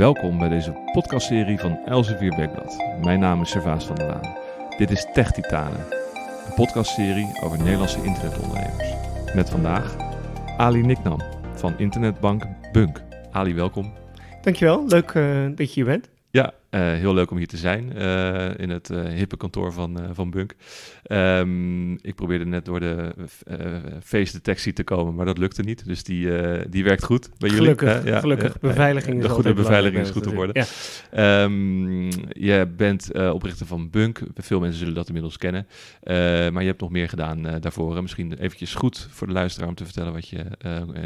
Welkom bij deze podcastserie van Elsevier Weekblad. Mijn naam is Servaas van der Laan. Dit is Tech Titanen, een podcastserie over Nederlandse internetondernemers. Met vandaag Ali Niknam van internetbank Bunk. Ali, welkom. Dankjewel, leuk uh, dat je hier bent. Uh, heel leuk om hier te zijn uh, in het uh, hippe kantoor van, van Bunk. Um, ik probeerde net door de face-detectie te komen, maar dat lukte niet. Dus die, die werkt goed bij jullie. Gelukkig, ja, gelukkig. beveiliging is De goede beveiliging is goed te worden. Ja. Um, je bent oprichter van Bunk. Veel mensen zullen dat inmiddels kennen. maar je hebt nog meer gedaan daarvoor. Misschien eventjes goed voor de luisteraar om te vertellen wat je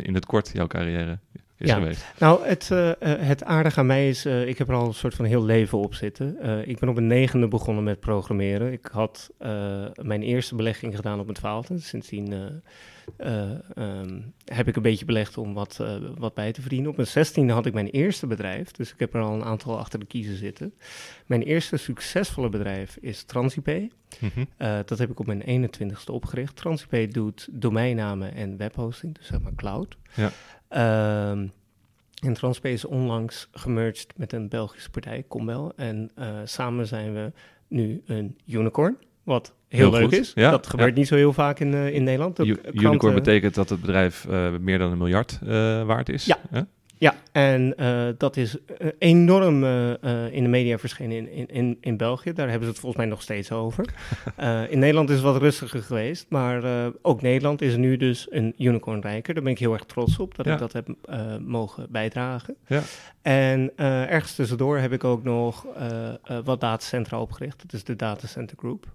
in het kort, jouw carrière ja. Nou, het, uh, het aardige aan mij is, uh, ik heb er al een soort van heel leven op zitten. Uh, ik ben op een negende begonnen met programmeren. Ik had mijn eerste belegging gedaan op mijn twaalfde. Sindsdien um, heb ik een beetje belegd om wat, wat bij te verdienen. Op mijn zestiende had ik mijn eerste bedrijf, dus ik heb er al een aantal achter de kiezen zitten. Mijn eerste succesvolle bedrijf is Transipay. Mm -hmm. dat heb ik op mijn 21ste opgericht. Transipay doet domeinnamen en webhosting, dus zeg maar cloud. Ja. Um, en Transpay is onlangs gemerged met een Belgische partij, Combel. En uh, samen zijn we nu een unicorn, wat heel, heel leuk goed. is. Ja, dat gebeurt ja. niet zo heel vaak in, uh, in Nederland. U unicorn betekent dat het bedrijf uh, meer dan een miljard waard is. Ja, ja, en uh, dat is uh, enorm uh, in de media verschenen in, in, in België. Daar hebben ze het volgens mij nog steeds over. in Nederland is het wat rustiger geweest, maar ook Nederland is nu dus een unicorn rijker. Daar ben ik heel erg trots op dat ja. ik dat heb mogen bijdragen. Ja. En ergens tussendoor heb ik ook nog wat datacentra opgericht. Dat is de Datacenter Group.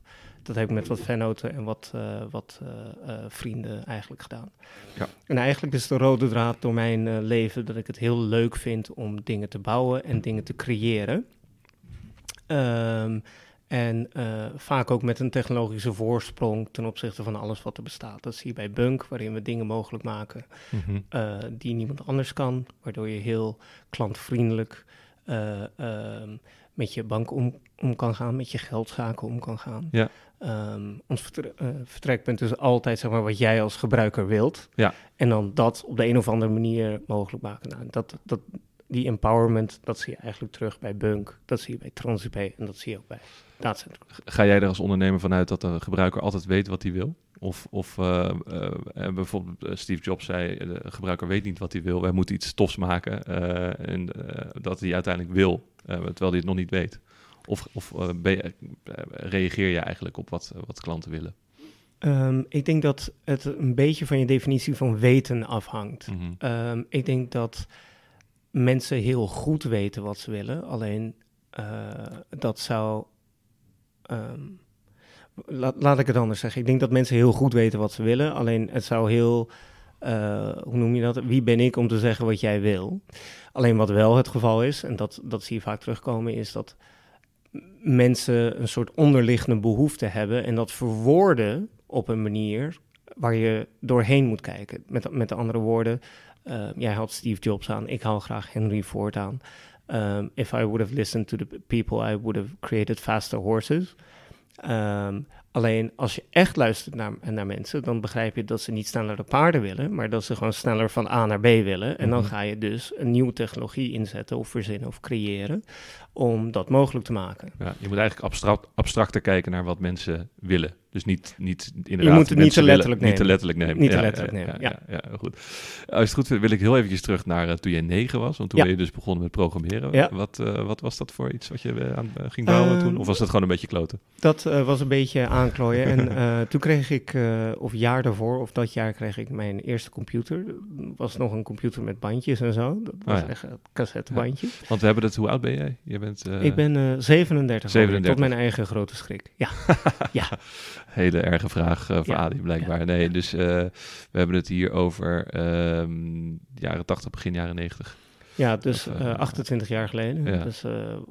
Dat heb ik met wat vennoten en wat, uh, wat uh, uh, vrienden eigenlijk gedaan. Ja. En eigenlijk is de rode draad door mijn leven dat ik het heel leuk vind om dingen te bouwen en dingen te creëren. Um, en vaak ook met een technologische voorsprong ten opzichte van alles wat er bestaat. Dat zie je bij Bunk, waarin we dingen mogelijk maken mm -hmm. die niemand anders kan. Waardoor je heel klantvriendelijk ehm, met je bank om, om kan gaan, met je geldzaken om kan gaan. Ja. Um, ons vertre uh, vertrekpunt is altijd zeg maar, wat jij als gebruiker wilt. Ja. En dan dat op de een of andere manier mogelijk maken. Nou, dat, dat, die empowerment, dat zie je eigenlijk terug bij Bunk, dat zie je bij Transipay en dat zie je ook bij Datacenter. Ga jij er als ondernemer vanuit dat de gebruiker altijd weet wat hij wil? Of, of uh, uh, bijvoorbeeld Steve Jobs zei, de gebruiker weet niet wat hij wil, wij moeten iets tofs maken en dat hij uiteindelijk wil, terwijl hij het nog niet weet. Of, of uh, je, uh, reageer je eigenlijk op wat, wat klanten willen? Um, ik denk dat het een beetje van je definitie van weten afhangt. Mm -hmm. um, ik denk dat mensen heel goed weten wat ze willen, alleen uh, dat zou. Um, la laat ik het anders zeggen. Ik denk dat mensen heel goed weten wat ze willen, alleen het zou heel. hoe noem je dat? Wie ben ik om te zeggen wat jij wil? Alleen wat wel het geval is, en dat, dat zie je vaak terugkomen, is dat mensen een soort onderliggende behoefte hebben en dat verwoorden op een manier waar je doorheen moet kijken. Met, met andere woorden, uh, jij haalt Steve Jobs aan, ik haal graag Henry Ford aan. Um, if I would have listened to the people, I would have created faster horses. Um, alleen als je echt luistert naar, naar mensen, dan begrijp je dat ze niet snellere paarden willen, maar dat ze gewoon sneller van A naar B willen. En dan mhm. ga je dus een nieuwe technologie inzetten of verzinnen of creëren om dat mogelijk te maken. Ja, je moet eigenlijk abstract, abstracter kijken naar wat mensen willen. Dus niet, niet inderdaad... Je moet het niet te letterlijk nemen. Niet te letterlijk nemen. Niet te letterlijk nemen, ja. Ja, goed. Als het goed vindt, wil ik heel eventjes terug naar uh, toen je negen was. Want toen ben je dus begonnen met programmeren. Wat, uh, wat was dat voor iets wat je uh, aan ging bouwen ehm, toen? Of was dat gewoon een beetje kloten? Dat was een beetje aanklooien. en toen kreeg ik, of jaar daarvoor, of dat jaar kreeg ik mijn eerste computer. was nog een computer met bandjes en zo. Dat was oh, echt een cassettebandje. Want we hebben het, hoe oud ben jij? Je bent, ik ben 37, 37. tot mijn eigen grote schrik. Ja, ja. Hele erge vraag uh, voor ja, Ali blijkbaar. Nee, dus we hebben het hier over um, jaren 80, begin jaren 90. Ja, dus of, uh, 28 jaar geleden. Dus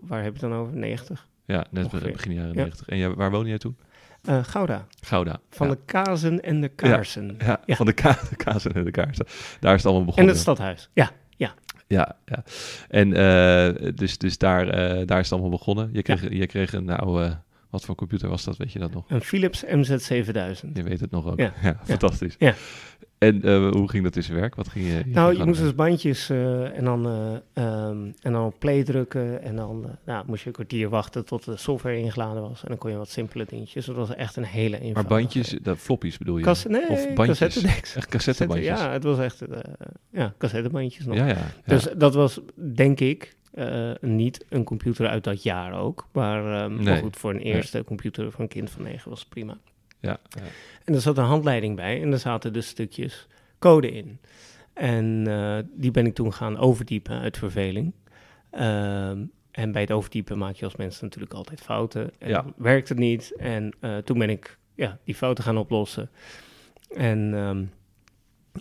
waar heb je het dan over? 90? Ja, net ongeveer. begin jaren 90. En ja, waar woonde jij toen? Uh, Gouda. Gouda. Van de kazen en de kaarsen. Ja, ja. van de, ka de, kazen en de kaarsen. Daar is het allemaal begonnen. En het stadhuis, ja. Ja, ja. En uh, dus, dus daar, uh, daar is het allemaal begonnen. Je kreeg, je kreeg een oude wat voor computer was dat, weet je dat nog? Een Philips MZ7000. Je weet het nog ook. Ja, ja fantastisch. Ja. En eh, hoe ging dat in zijn werk? Wat ging je... Nou, je moest dus bandjes eh, en, dan, eh, ehm, en dan op play drukken. En dan eh, nou, moest je een kwartier wachten tot de software ingeladen was. En dan kon je wat simpele dingetjes. Dat was echt een hele eenvoudige... Maar bandjes, dat floppies bedoel je? Kas nee, of bandjes? cassettedecks. Echt cassettebandjes? Ja, het was echt... eh, ja, cassettebandjes nog. ja, ja. ja. Dus dat was, denk ik, eh, niet een computer uit dat jaar ook. Maar, maar Nee. goed, voor een eerste computer voor een kind van negen was prima. ja, ja. En er zat een handleiding bij en er zaten dus stukjes code in. En eh, die ben ik toen gaan overtypen uit verveling. Ehm, en bij het overtypen maak je als mens natuurlijk altijd fouten. En Ja. werkt het niet. En eh, toen ben ik ja, die fouten gaan oplossen. En, ehm,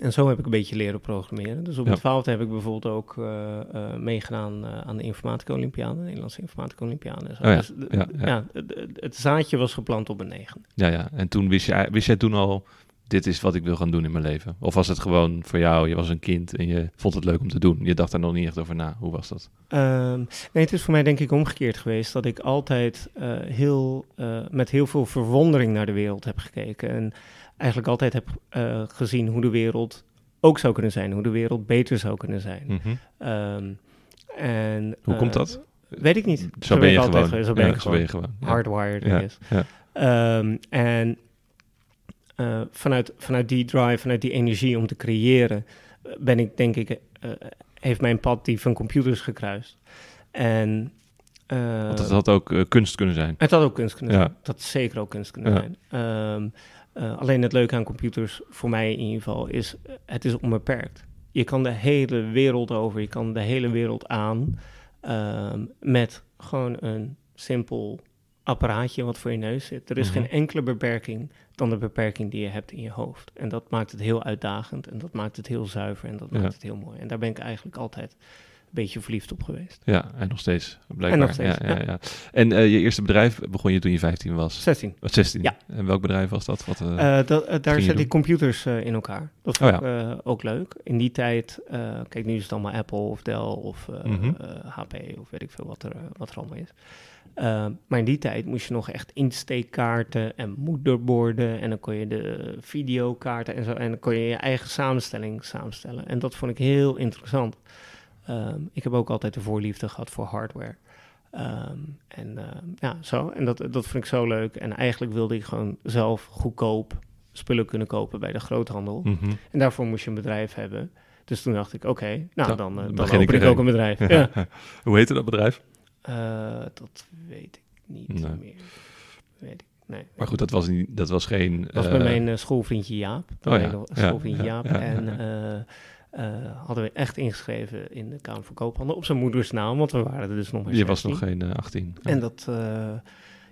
en zo heb ik een beetje leren programmeren. Dus op Ja. mijn twaalfde heb ik bijvoorbeeld ook eh, eh, meegedaan eh, aan de Informatica Olympiade, de Nederlandse Informatica Olympiade. Oh ja, Dus, ja, d- ja. het, het- het zaadje was geplant op mijn negen. ja, ja. En toen wist, je, wist jij toen al, dit is wat ik wil gaan doen in mijn leven? Of was het gewoon voor jou, je was een kind en je vond het leuk om te doen? Je dacht daar nog niet echt over na. Hoe was dat? Ehm, nee, het is voor mij denk ik omgekeerd geweest dat ik altijd heel, met heel veel verwondering naar de wereld heb gekeken. En eigenlijk altijd heb eh, gezien hoe de wereld ook zou kunnen zijn, hoe de wereld beter zou kunnen zijn. Mhm. Ehm, en, Hoe eh, komt dat? Weet ik niet. Zo, ben je ik altijd gewoon. Zo ben Ja, ik zo ben je gewoon. Hardwired, I Ja, guess. ja. Ehm, en eh, vanuit, vanuit die drive, vanuit die energie om te creëren, eh, ben ik denk ik, eh, heeft mijn pad die van computers gekruist. En eh, Want het had ook eh, kunst kunnen zijn. het had ook kunst kunnen zijn. Dat had zeker ook kunst kunnen zijn. Ehm, eh, alleen het leuke aan computers, voor mij in ieder geval, is eh, het is onbeperkt. Je kan de hele wereld over, je kan de hele wereld aan ehm, met gewoon een simpel apparaatje wat voor je neus zit. Er is Mhm. geen enkele beperking dan de beperking die je hebt in je hoofd. En dat maakt het heel uitdagend en dat maakt het heel zuiver en dat Ja. maakt het heel mooi. En daar ben ik eigenlijk altijd beetje verliefd op geweest. Ja, en nog steeds, blijkbaar. nog steeds, ja, ja, ja. ja. En eh, je eerste bedrijf begon je toen je 15 was? 16. Of 16? Ja. En welk bedrijf was dat? Wat, eh, Eh, dat, daar zet ik computers in elkaar. Dat Oh vond ik eh, ook leuk. In die tijd, kijk, nu is het allemaal Apple of Dell of eh, Mhm. HP of weet ik veel wat er, wat er allemaal is. Maar in die tijd moest je nog echt insteekkaarten en moederborden en dan kon je de videokaarten en zo en dan kon je je eigen samenstelling samenstellen. En dat vond ik heel interessant. Ehm, ik heb ook altijd de voorliefde gehad voor hardware. Ehm, en ehm, ja, zo. En dat, dat vond ik zo leuk. En eigenlijk wilde ik gewoon zelf goedkoop spullen kunnen kopen bij de groothandel. mhm. En daarvoor moest je een bedrijf hebben. Dus toen dacht ik, oké, nou Dan dan, eh, dan open ik ook een bedrijf. ja. Hoe heette dat bedrijf? Eh, dat weet ik niet Nee. meer. Weet ik, nee. Maar goed, dat was, niet, dat was geen... Dat was bij mijn eh, schoolvriendje Jaap. Oh ja, mijn schoolvriendje ja, Jaap. ja, ja, en hadden we echt ingeschreven in de Kamer van Koophandel op zijn moeders naam, want we waren er dus nog maar Je was 16. nog geen eh, 18. En dat, eh,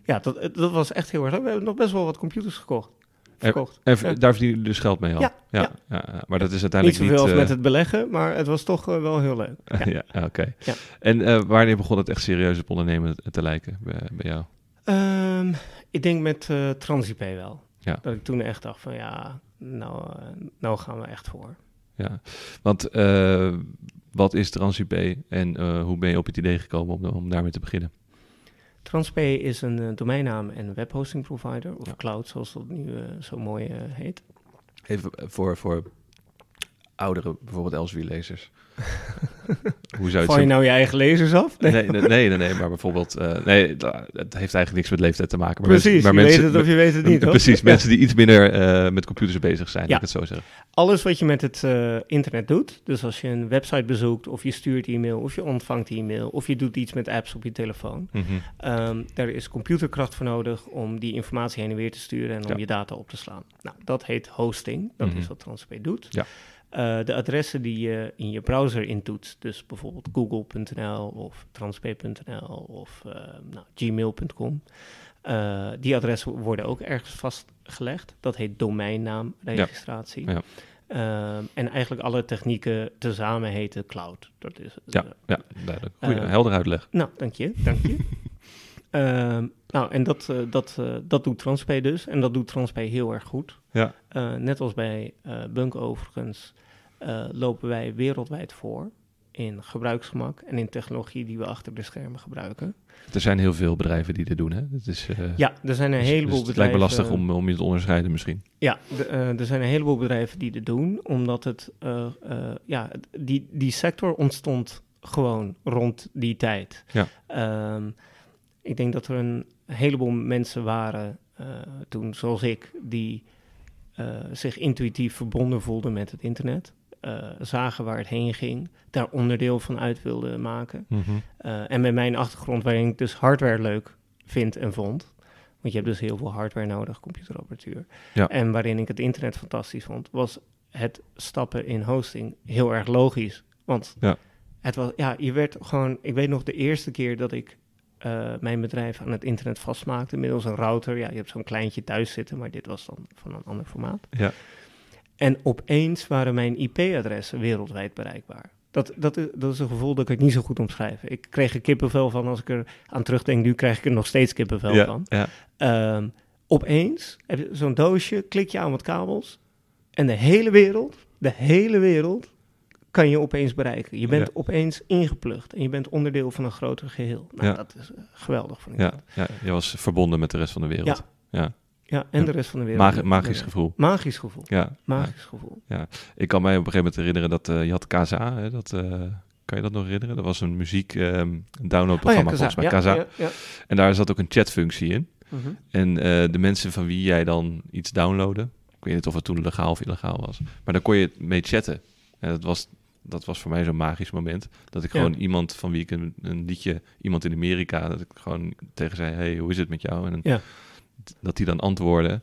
ja, dat, dat was echt heel erg. We hebben nog best wel wat computers gekocht. Verkocht. En Ja. daar verdienen jullie dus geld mee al? Ja, ja. ja. Maar dat is Niet uiteindelijk zoveel als niet... met eh, het beleggen, maar het was toch eh, wel heel leuk. Ja. oké. Ja. En eh, wanneer begon het echt serieus op ondernemen te lijken bij, bij jou? Ehm, ik denk met eh TransIP wel. Ja. Dat ik toen echt dacht van ja, nou, eh, nou gaan we echt voor. Ja, want eh, wat is TransIP en eh, hoe ben je op het idee gekomen om, om daarmee te beginnen? TransP is een eh, domeinnaam en webhosting provider, of Ja. cloud zoals dat nu zo mooi heet. Even voor, voor oudere, bijvoorbeeld Elsevier-lezers. hoe zou je Val nou je eigen lezers af? Nee. Nee, nee, nee, maar bijvoorbeeld... eh, nee, het heeft eigenlijk niks met leeftijd te maken. Maar Precies, mensen, maar je mensen, weet het of je weet het niet, hoor. Precies, mensen die iets minder eh, met computers bezig zijn, Ja. ik het zo zeggen. Alles wat je met het eh, internet doet, dus als je een website bezoekt, of je stuurt e-mail, of je ontvangt e-mail, of je doet iets met apps op je telefoon, Mhm. Ehm, daar is computerkracht voor nodig om die informatie heen en weer te sturen en om je data op te slaan. Nou, dat heet hosting. Dat Mhm. is wat TransP doet. Ja. Eh, de adressen die je in je browser intoetst, dus bijvoorbeeld google.nl of transp.nl of eh, nou, gmail.com, eh, die adressen worden ook ergens vastgelegd. Dat heet domeinnaamregistratie. Ja. Ehm, en eigenlijk alle technieken tezamen heten cloud. Dat is, Ja, ja, duidelijk. Goeie, helder uitleg. nou, dank je, dank je. Ehm, nou, en dat, dat, dat doet Transpay dus. En dat doet Transpay heel erg goed. Ja. Net als bij Bunk overigens, eh, lopen wij wereldwijd voor. in gebruiksgemak en in technologie die we achter de schermen gebruiken. Er zijn heel veel bedrijven die dit doen, hè? Het is, uh, ja, er zijn een dus- heleboel dus het bedrijven. lijkt me lastig om, om je te onderscheiden misschien. Ja, de, uh, er zijn een heleboel bedrijven die dit doen, omdat het, uh, ja, die, die sector ontstond gewoon rond die tijd. Ja. Um, ik denk dat er een heleboel mensen waren toen, zoals ik, die zich intuïtief verbonden voelden met het internet. Uh, zagen waar het heen ging, daar onderdeel van uit wilden maken. Mm -hmm. uh, en met mijn achtergrond, waarin ik dus hardware leuk vind en vond. Want je hebt dus heel veel hardware nodig, computerapparatuur. Ja. En waarin ik het internet fantastisch vond, was het stappen in hosting heel erg logisch. Want ja. het was, ja, je werd gewoon, ik weet nog de eerste keer dat ik uh, mijn bedrijf aan het internet vastmaakte, middels een router. Ja, je hebt zo'n kleintje thuis zitten, maar dit was dan van een ander formaat. Ja. En opeens waren mijn IP-adressen wereldwijd bereikbaar. Dat, dat, is, dat is een gevoel dat ik niet zo goed omschrijven. Ik kreeg er kippenvel van als ik er aan terugdenk. Nu krijg ik er nog steeds kippenvel ja, van. Ja. Um, opeens heb je zo'n doosje, klik je aan wat kabels. En de hele wereld, de hele wereld kan je opeens bereiken. Je bent Ja. opeens ingeplucht en je bent onderdeel van een groter geheel. Nou, dat is eh, geweldig van Ja, ja, je was verbonden met de rest van de wereld. Ja. Ja, en Ja. de rest van de wereld. Magi- magisch Ja. gevoel. Magisch gevoel. Ja. ja. Magisch gevoel. Ik kan mij op een gegeven moment herinneren dat eh, je had KSA. Hè, dat, eh, kan je dat nog herinneren? Dat was een muziek een downloadprogramma volgens mij. Oh Ja, KSA. ja, ja. En daar zat ook een chatfunctie in. Mhm. En eh, de mensen van wie jij dan iets downloadde, ik weet niet of het toen legaal of illegaal was, maar daar kon je mee chatten. En dat was, dat was voor mij zo'n magisch moment. Dat ik Ja. gewoon iemand van wie ik een, een liedje, iemand in Amerika, dat ik gewoon tegen zei, hey, hoe is het met jou? En Ja. Dat die dan antwoordde.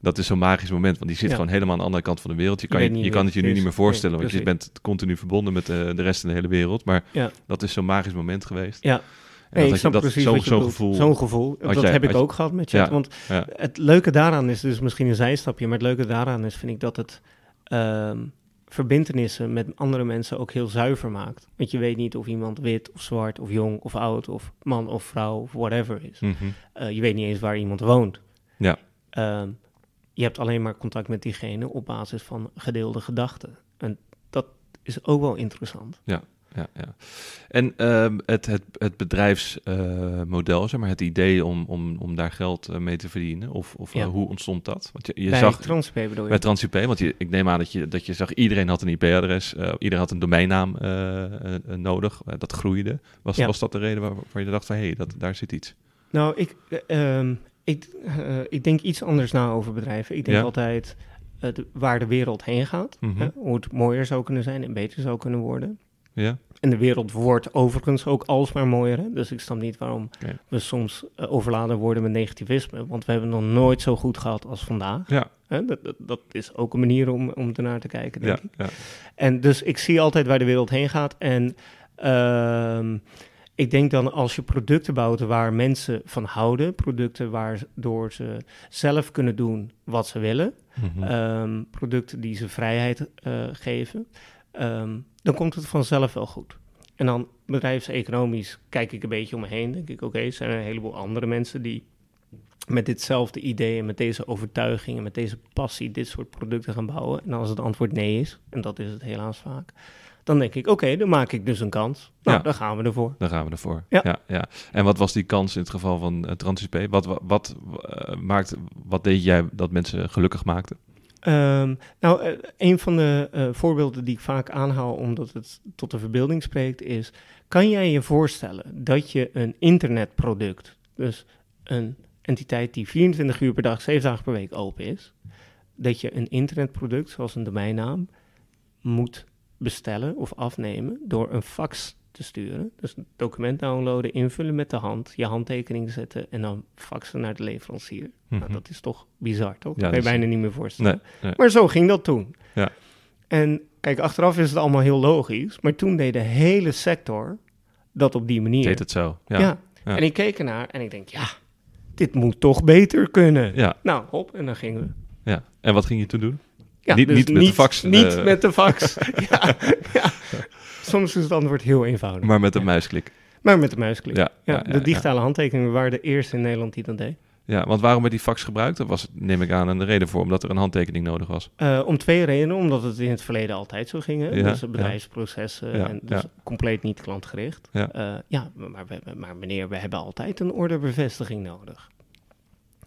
Dat is zo'n magisch moment, want die zit Ja. gewoon helemaal aan de andere kant van de wereld. Je kan, je, je, kan het je nu is. niet meer voorstellen, Nee, want je bent continu verbonden met de, de rest van de hele wereld. Maar Ja. dat is zo'n magisch moment geweest. Ja. Nee, dat ik je- snap dat- precies zo'n- wat je zo'n bedoelt. gevoel. Zo'n gevoel. dat jij- heb ik je- ook gehad met chat. Ja, Want ja. het leuke daaraan is dus misschien een zijstapje, maar het leuke daaraan is, vind ik, dat het ehm, verbindenissen met andere mensen ook heel zuiver maakt. Want je weet niet of iemand wit of zwart of jong of oud of man of vrouw of whatever is. Eh, je weet niet eens waar iemand woont. Ja. Ehm, je hebt alleen maar contact met diegene op basis van gedeelde gedachten. En dat is ook wel interessant. Ja, ja. En ehm, het, het, het bedrijfsmodel, zeg maar, het idee om, om, om daar geld eh, mee te verdienen, of, of Ja. eh, hoe ontstond dat? Want je, je Bij zag TransP bedoel je? bij TransIP, want je, ik neem aan dat je, dat je zag iedereen had een IP-adres, eh iedereen had een domeinnaam nodig, dat groeide. Was, Ja. was dat de reden waar, waar je dacht van, hé, hey, dat daar zit iets? Nou, ik, eh, ehm, ik, ik denk iets anders na over bedrijven. Ik denk Ja? altijd waar de wereld heen gaat. Mhm. hè, hoe het mooier zou kunnen zijn en beter zou kunnen worden. Ja, En de wereld wordt overigens ook alsmaar mooier. Hè? Dus ik snap niet waarom we soms eh, overladen worden met negativisme. Want we hebben nog nooit zo goed gehad als vandaag. ja, Hè? Dat, dat, dat is ook een manier om, om ernaar te kijken, denk ja, ik. ja. En dus ik zie altijd waar de wereld heen gaat. En ehm, ik denk dan als je producten bouwt waar mensen van houden, producten waardoor ze zelf kunnen doen wat ze willen, Mhm. ehm, producten die ze vrijheid eh, geven, ehm, dan komt het vanzelf wel goed. En dan bedrijfseconomisch kijk ik een beetje om me heen, denk ik, oké, zijn er een heleboel andere mensen die met ditzelfde idee en met deze overtuiging en met deze passie dit soort producten gaan bouwen. En als het antwoord nee is, en dat is het helaas vaak, dan denk ik, oké, dan maak ik dus een kans. Nou, Ja. dan gaan we ervoor. Dan gaan we ervoor. Ja. Ja. Ja, En wat was die kans in het geval van uh, TransIP? Wat, wat, wat, eh, maakt, wat deed jij dat mensen gelukkig maakte? Ehm, nou, eh, een van de eh, voorbeelden die ik vaak aanhaal, omdat het tot de verbeelding spreekt, is: kan jij je voorstellen dat je een internetproduct, dus een entiteit die 24 uur per dag, 7 dagen per week open is, dat je een internetproduct, zoals een domeinnaam, moet bestellen of afnemen door een fax te sturen. Dus een document downloaden, invullen met de hand, je handtekening zetten en dan faxen naar de leverancier. Nou, Mhm. dat is toch bizar, toch? Ja, dat kan je bijna niet meer voorstellen. Nee, nee. Maar zo ging dat toen. Ja. En kijk, achteraf is het allemaal heel logisch, maar toen deed de hele sector dat op die manier. Deed het zo. Ja. Ja. Ja. En ik keek ernaar en ik denk, ja, dit moet toch beter kunnen. Ja. Nou, hop, en dan gingen we. ja. En wat ging je toen doen? Ja, Niet- dus niet met de fax, Niet eh. met de fax. ja, ja. Soms is het antwoord heel eenvoudig. Maar met een Ja. muisklik. Maar met de muisklik. Ja, Ja, ja, ja, de digitale handtekeningen waren de eerste in Nederland die dat deed. Ja, want waarom werd die fax gebruikt? Dat was, neem ik aan, een reden voor, omdat er een handtekening nodig was. Uh, om twee redenen. Omdat het in het verleden altijd zo ging. Hè? Ja, dus bedrijfsprocessen Ja, en dus ja. compleet niet klantgericht. Ja. Eh, ja, maar, we, maar meneer, we hebben altijd een orderbevestiging nodig.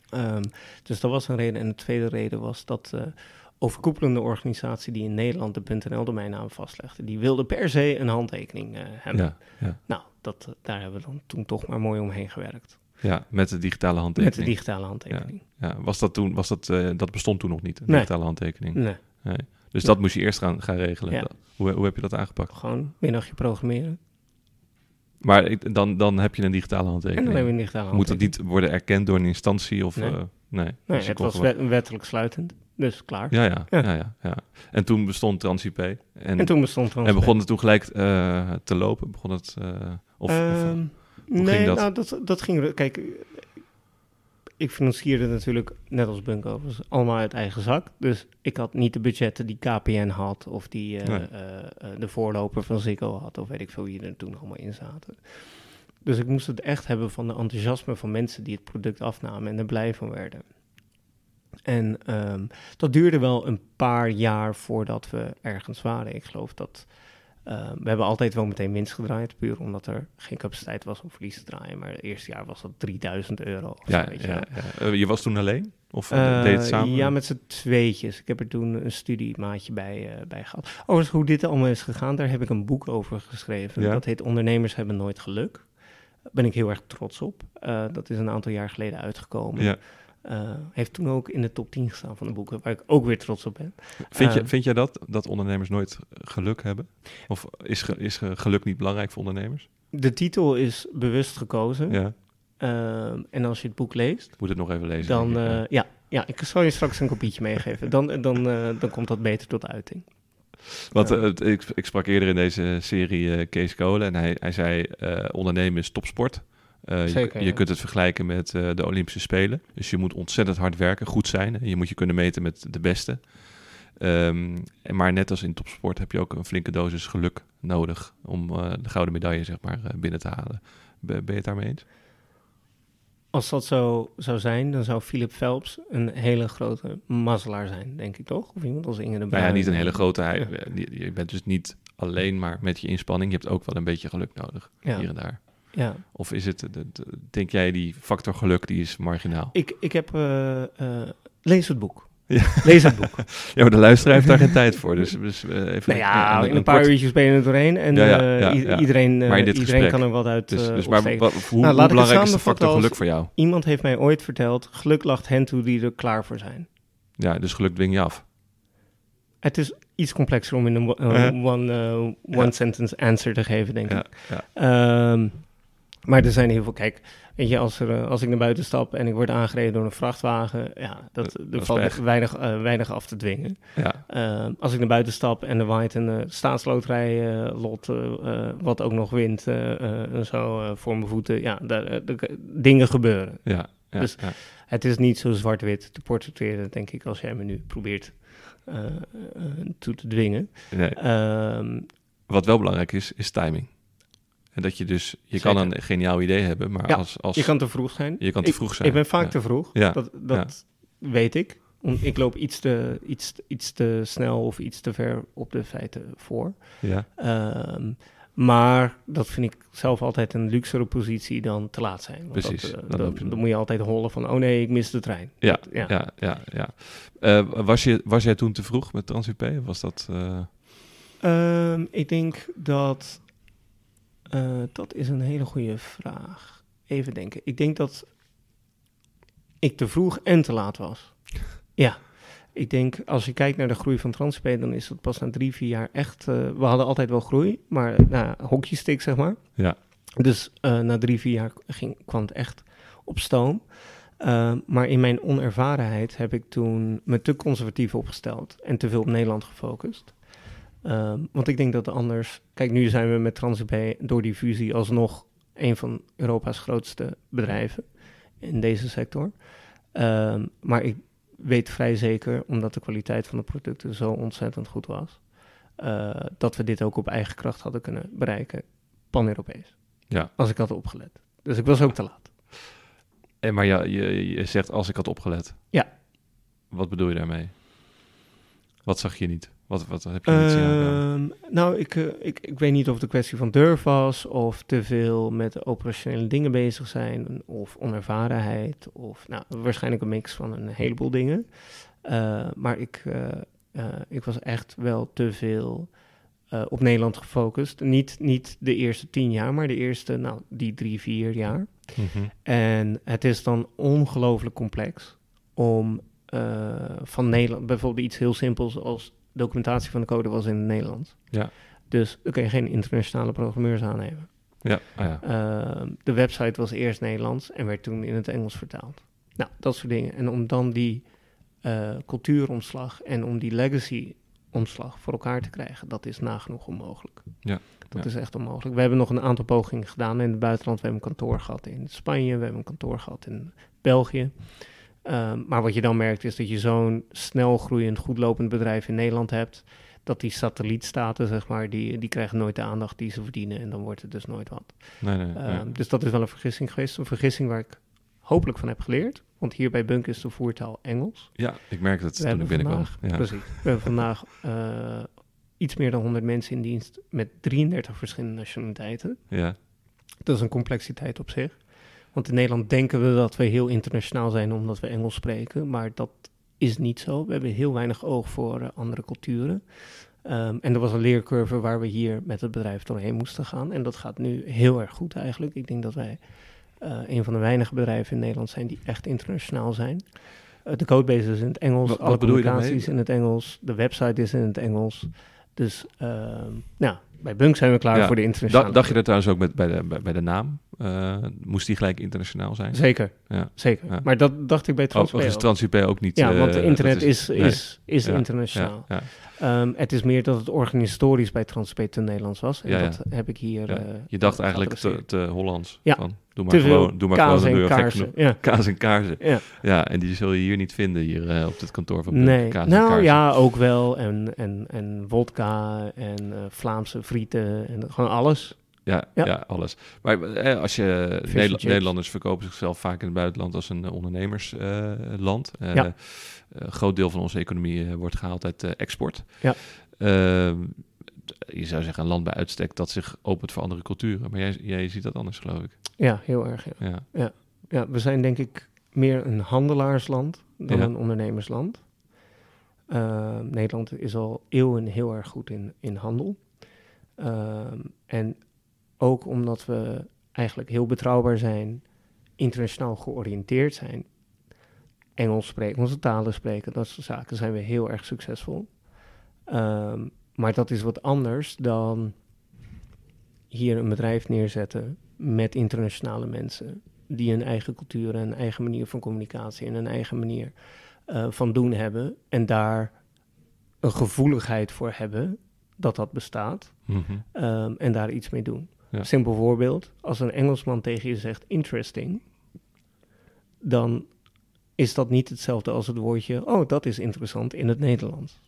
Ehm, dus dat was een reden. En de tweede reden was dat de overkoepelende organisatie die in Nederland de .nl-domeinnaam vastlegde, die wilde per se een handtekening eh, hebben. Ja, ja. Nou, dat, eh, daar hebben we dan toen toch maar mooi omheen gewerkt. ja, met de digitale Met handtekening. de digitale handtekening. Ja, was dat toen, was dat, eh, dat bestond toen nog niet, een Nee. digitale handtekening. Nee, Dus dat moest je eerst gaan, gaan regelen. Dat- Hoe, hoe heb je dat aangepakt? gewoon middagje programmeren. Maar ik, dan, dan heb je een digitale En handtekening. dan hebben we een digitale Moet dat handtekening. niet worden erkend door een instantie? Of, Nee. nee. Nee, Dus je het was gewoon- wettelijk sluitend. Dus klaar. Ja, ja, Ja. ja. Ja, ja, En toen bestond TransIP. En, En toen bestond er en begon het toen gelijk eh, te lopen? Begon het... eh, of, of, Ehm, nee, ging dat? nou, dat, dat ging... Kijk, ik financierde natuurlijk, net als Bunkovers, allemaal uit eigen zak. Dus ik had niet de budgetten die KPN had... of die Nee. eh, de voorloper van Ziggo had... of weet ik veel wie er toen allemaal in zaten. Dus ik moest het echt hebben van de enthousiasme van mensen... die het product afnamen en er blij van werden. En ehm, dat duurde wel een paar jaar voordat we ergens waren. Ik geloof dat... eh, we hebben altijd wel meteen winst gedraaid, puur omdat er geen capaciteit was om verlies te draaien. Maar het eerste jaar was dat 3000 euro. Of ja, zo, weet je ja. Eh, je was toen alleen? Of eh, Eh, deed het samen? Ja, met z'n tweetjes. Ik heb er toen een studiemaatje bij, bij gehad. Overigens, hoe dit allemaal is gegaan, daar heb ik een boek over geschreven. Ja? Dat heet Ondernemers hebben nooit geluk. Daar ben ik heel erg trots op. Dat is een aantal jaar geleden uitgekomen. Ja. Eh, heeft toen ook in de top 10 gestaan van de boeken, waar ik ook weer trots op ben. Vind, je, Eh, vind jij dat, dat ondernemers nooit geluk hebben? Of is, ge- is ge- geluk niet belangrijk voor ondernemers? De titel is bewust gekozen. Ja, Ehm, en als je het boek leest, moet het nog even lezen. dan, eh, ja. ja, ja, ik zal je straks een kopietje meegeven. Dan, dan, dan komt dat beter tot uiting. Want ik, ik sprak eerder in deze serie Kees Kolen en hij, hij zei ondernemen is topsport. Eh, je- Zeker, je, ja. kunt het vergelijken met eh, de Olympische Spelen. Dus je moet ontzettend hard werken, goed zijn. En je moet je kunnen meten met de beste. En maar net als in topsport heb je ook een flinke dosis geluk nodig om eh, de gouden medaille zeg maar, binnen te halen. Ben, ben je het daarmee eens? Als dat zo zou zijn, dan zou Philip Phelps een hele grote mazzelaar zijn, denk ik toch? Of iemand als Inge de Nou ja, niet een hele grote. Hij, Ja. je- Je bent dus niet alleen maar met je inspanning. Je hebt ook wel een beetje geluk nodig, Ja. hier en daar. Ja, Of is het, de- de- denk jij, die factor geluk, die is marginaal? ik, ik heb... eh, eh, lees het boek. Ja. Lees het boek. Ja, maar de luisteraar heeft daar geen tijd voor. Dus, dus even nou ja, een- in een paar kort- uurtjes ben je er doorheen. En Ja, ja, eh, ja, iedereen, iedereen gesprek. kan er wat uit Dus, dus maar hoe, Nou, hoe belangrijk is de factor geluk voor jou? Iemand heeft mij ooit verteld, geluk lacht hen toe die er klaar voor zijn. Ja, dus geluk dwing je af. Het is iets complexer om in een one, one sentence answer te geven, denk ik. ja. Maar er zijn heel veel. Kijk, weet je, als, er, eh, als ik naar buiten stap en ik word aangereden door een vrachtwagen, ja, dat, Dat- er valt pech. weinig, eh, weinig af te dwingen. ja. Ehm, als ik naar buiten stap en er waait een eh, staatsloterij eh, lot, eh, eh, wat ook nog wint eh, eh, en zo eh, voor mijn voeten, ja, daar, eh, dingen gebeuren. Ja, ja, Dus- ja. Het is niet zo zwart-wit te portretteren, denk ik, als jij me nu probeert eh, eh, toe te dwingen. Nee, Ehm, wat wel belangrijk is, is timing. En dat je dus, je kan een geniaal idee hebben, maar Ja, als, als je kan te vroeg zijn. je kan te Ik- vroeg zijn. Ik ben vaak Ja. te vroeg. Ja, Dat, dat weet ik. Om- Ik loop iets te, iets, iets te snel of iets te ver op de feiten voor. Ja, Ehm, maar dat vind ik zelf altijd een luxere positie dan te laat zijn. Want Precies, Dat, eh, dan dan, loop je- dan moet je altijd hollen van, oh nee, ik mis de trein. ja, Dat- ja, ja. ja, Eh, was, je, was jij toen te vroeg met TransUP? Was dat... eh, Ehm, ik denk dat... eh, dat is een hele goede vraag. Even denken. Ik denk dat ik te vroeg en te laat was. ja. Ik denk, als je kijkt naar de groei van Transp, dan is dat pas na drie, vier jaar echt... eh, we hadden altijd wel groei, maar nou, hockeystick, zeg maar. Ja. Dus eh, na drie, vier jaar ging, kwam het echt op stoom. Maar in mijn onervarenheid heb ik toen me te conservatief opgesteld en te veel op Nederland gefocust. Ehm, want ik denk dat anders... Kijk, nu zijn we met TransUP door die fusie alsnog een van Europa's grootste bedrijven in deze sector. Ehm, maar ik weet vrij zeker, omdat de kwaliteit van de producten zo ontzettend goed was, eh, dat we dit ook op eigen kracht hadden kunnen bereiken, pan-Europees. Ja. Als ik had opgelet. Dus ik was ook te laat. En maar ja, je, je zegt als ik had opgelet. Ja. Wat bedoel je daarmee? Wat zag je niet? Wat, wat heb je niet zien? Ehm, nou, ik, eh, ik, ik weet niet of het een kwestie van durf was, of te veel met operationele dingen bezig zijn, of onervarenheid, of nou, waarschijnlijk een mix van een heleboel dingen. Eh, maar ik, eh, ik was echt wel te veel op Nederland gefocust. Niet, niet de eerste tien jaar, maar de eerste, nou, die drie, vier jaar. Mhm. En het is dan ongelooflijk complex om van Nederland, bijvoorbeeld iets heel simpels als documentatie van de code was in het Nederlands. Ja. Dus dan kun je geen internationale programmeurs aannemen. Ja, ah, ja. Ehm, de website was eerst Nederlands en werd toen in het Engels vertaald. Nou, dat soort dingen. En om dan die eh, cultuuromslag en om die legacy-omslag voor elkaar te krijgen, dat is nagenoeg onmogelijk. Ja, Dat ja. is echt onmogelijk. We hebben nog een aantal pogingen gedaan in het buitenland. We hebben een kantoor gehad in Spanje, we hebben een kantoor gehad in België. Ehm, maar wat je dan merkt is dat je zo'n snel groeiend, goed lopend bedrijf in Nederland hebt, dat die satellietstaten, zeg maar, die, die krijgen nooit de aandacht die ze verdienen en dan wordt het dus nooit wat. Nee, nee, nee. Ehm, Dus dat is wel een vergissing geweest. Een vergissing waar ik hopelijk van heb geleerd. Want hier bij Bunk is de voertaal Engels. Ja, ik merk het We toen ik binnenkwam. vandaag, Ja. precies. We hebben vandaag eh, iets meer dan 100 mensen in dienst met 33 verschillende nationaliteiten. ja, Dat is een complexiteit op zich. Want in Nederland denken we dat we heel internationaal zijn omdat we Engels spreken. Maar dat is niet zo. We hebben heel weinig oog voor eh, andere culturen. Ehm, en er was een leercurve waar we hier met het bedrijf doorheen moesten gaan. En dat gaat nu heel erg goed eigenlijk. Ik denk dat wij eh, een van de weinige bedrijven in Nederland zijn die echt internationaal zijn. Eh, de codebase is in het Engels, Wat- alle wat is in het Engels, de website is in het Engels. Dus ehm, nou, bij Bunk zijn we klaar Ja, voor de internationale. Da- dacht je dat trouwens ook met, bij, de, bij de naam? Eh, moest die gelijk internationaal zijn? Zeker, Ja. zeker. Ja. Maar dat dacht ik bij is ook. TransUP ook niet? Ja, eh, want internet dat is, nee. is, is Ja, internationaal. Ehm, het is meer dat het organisatorisch bij Transpair te Nederlands was. En dat heb ik hier... Eh, Je dacht eigenlijk te, te Hollands. Ja. Van, doe maar gewoon, doe maar kaas gewoon en kaarsen. Ja. Kaas en kaarsen. Ja. Ja, en die zul je hier niet vinden, hier eh, op dit kantoor van. Nee, Kaas nou ja, ook wel. En, en, en wodka en eh, Vlaamse frieten en gewoon alles. Ja, ja. Ja. alles. Maar eh, als je Nederla-. Nederlanders verkopen zichzelf vaak in het buitenland als een eh, ondernemersland. Eh, Ja. Een groot deel van onze economie wordt gehaald uit export. Ja. Ehm, je zou zeggen een land bij uitstek dat zich opent voor andere culturen. Maar jij, jij ziet dat anders, geloof ik. Ja, heel erg. Ja. Ja, Ja, we zijn denk ik meer een handelaarsland dan een ondernemersland. Ehm, Nederland is al eeuwen heel erg goed in, in handel. Ehm, en ook omdat we eigenlijk heel betrouwbaar zijn, internationaal georiënteerd zijn, Engels spreken, onze talen spreken, dat soort zaken, zijn we heel erg succesvol. Ehm, maar dat is wat anders dan hier een bedrijf neerzetten met internationale mensen die een eigen cultuur en een eigen manier van communicatie en een eigen manier eh, van doen hebben en daar een gevoeligheid voor hebben dat dat bestaat Mhm. ehm, en daar iets mee doen. Ja. Simpel voorbeeld, als een Engelsman tegen je zegt interesting, dan is dat niet hetzelfde als het woordje, oh dat is interessant in het Nederlands.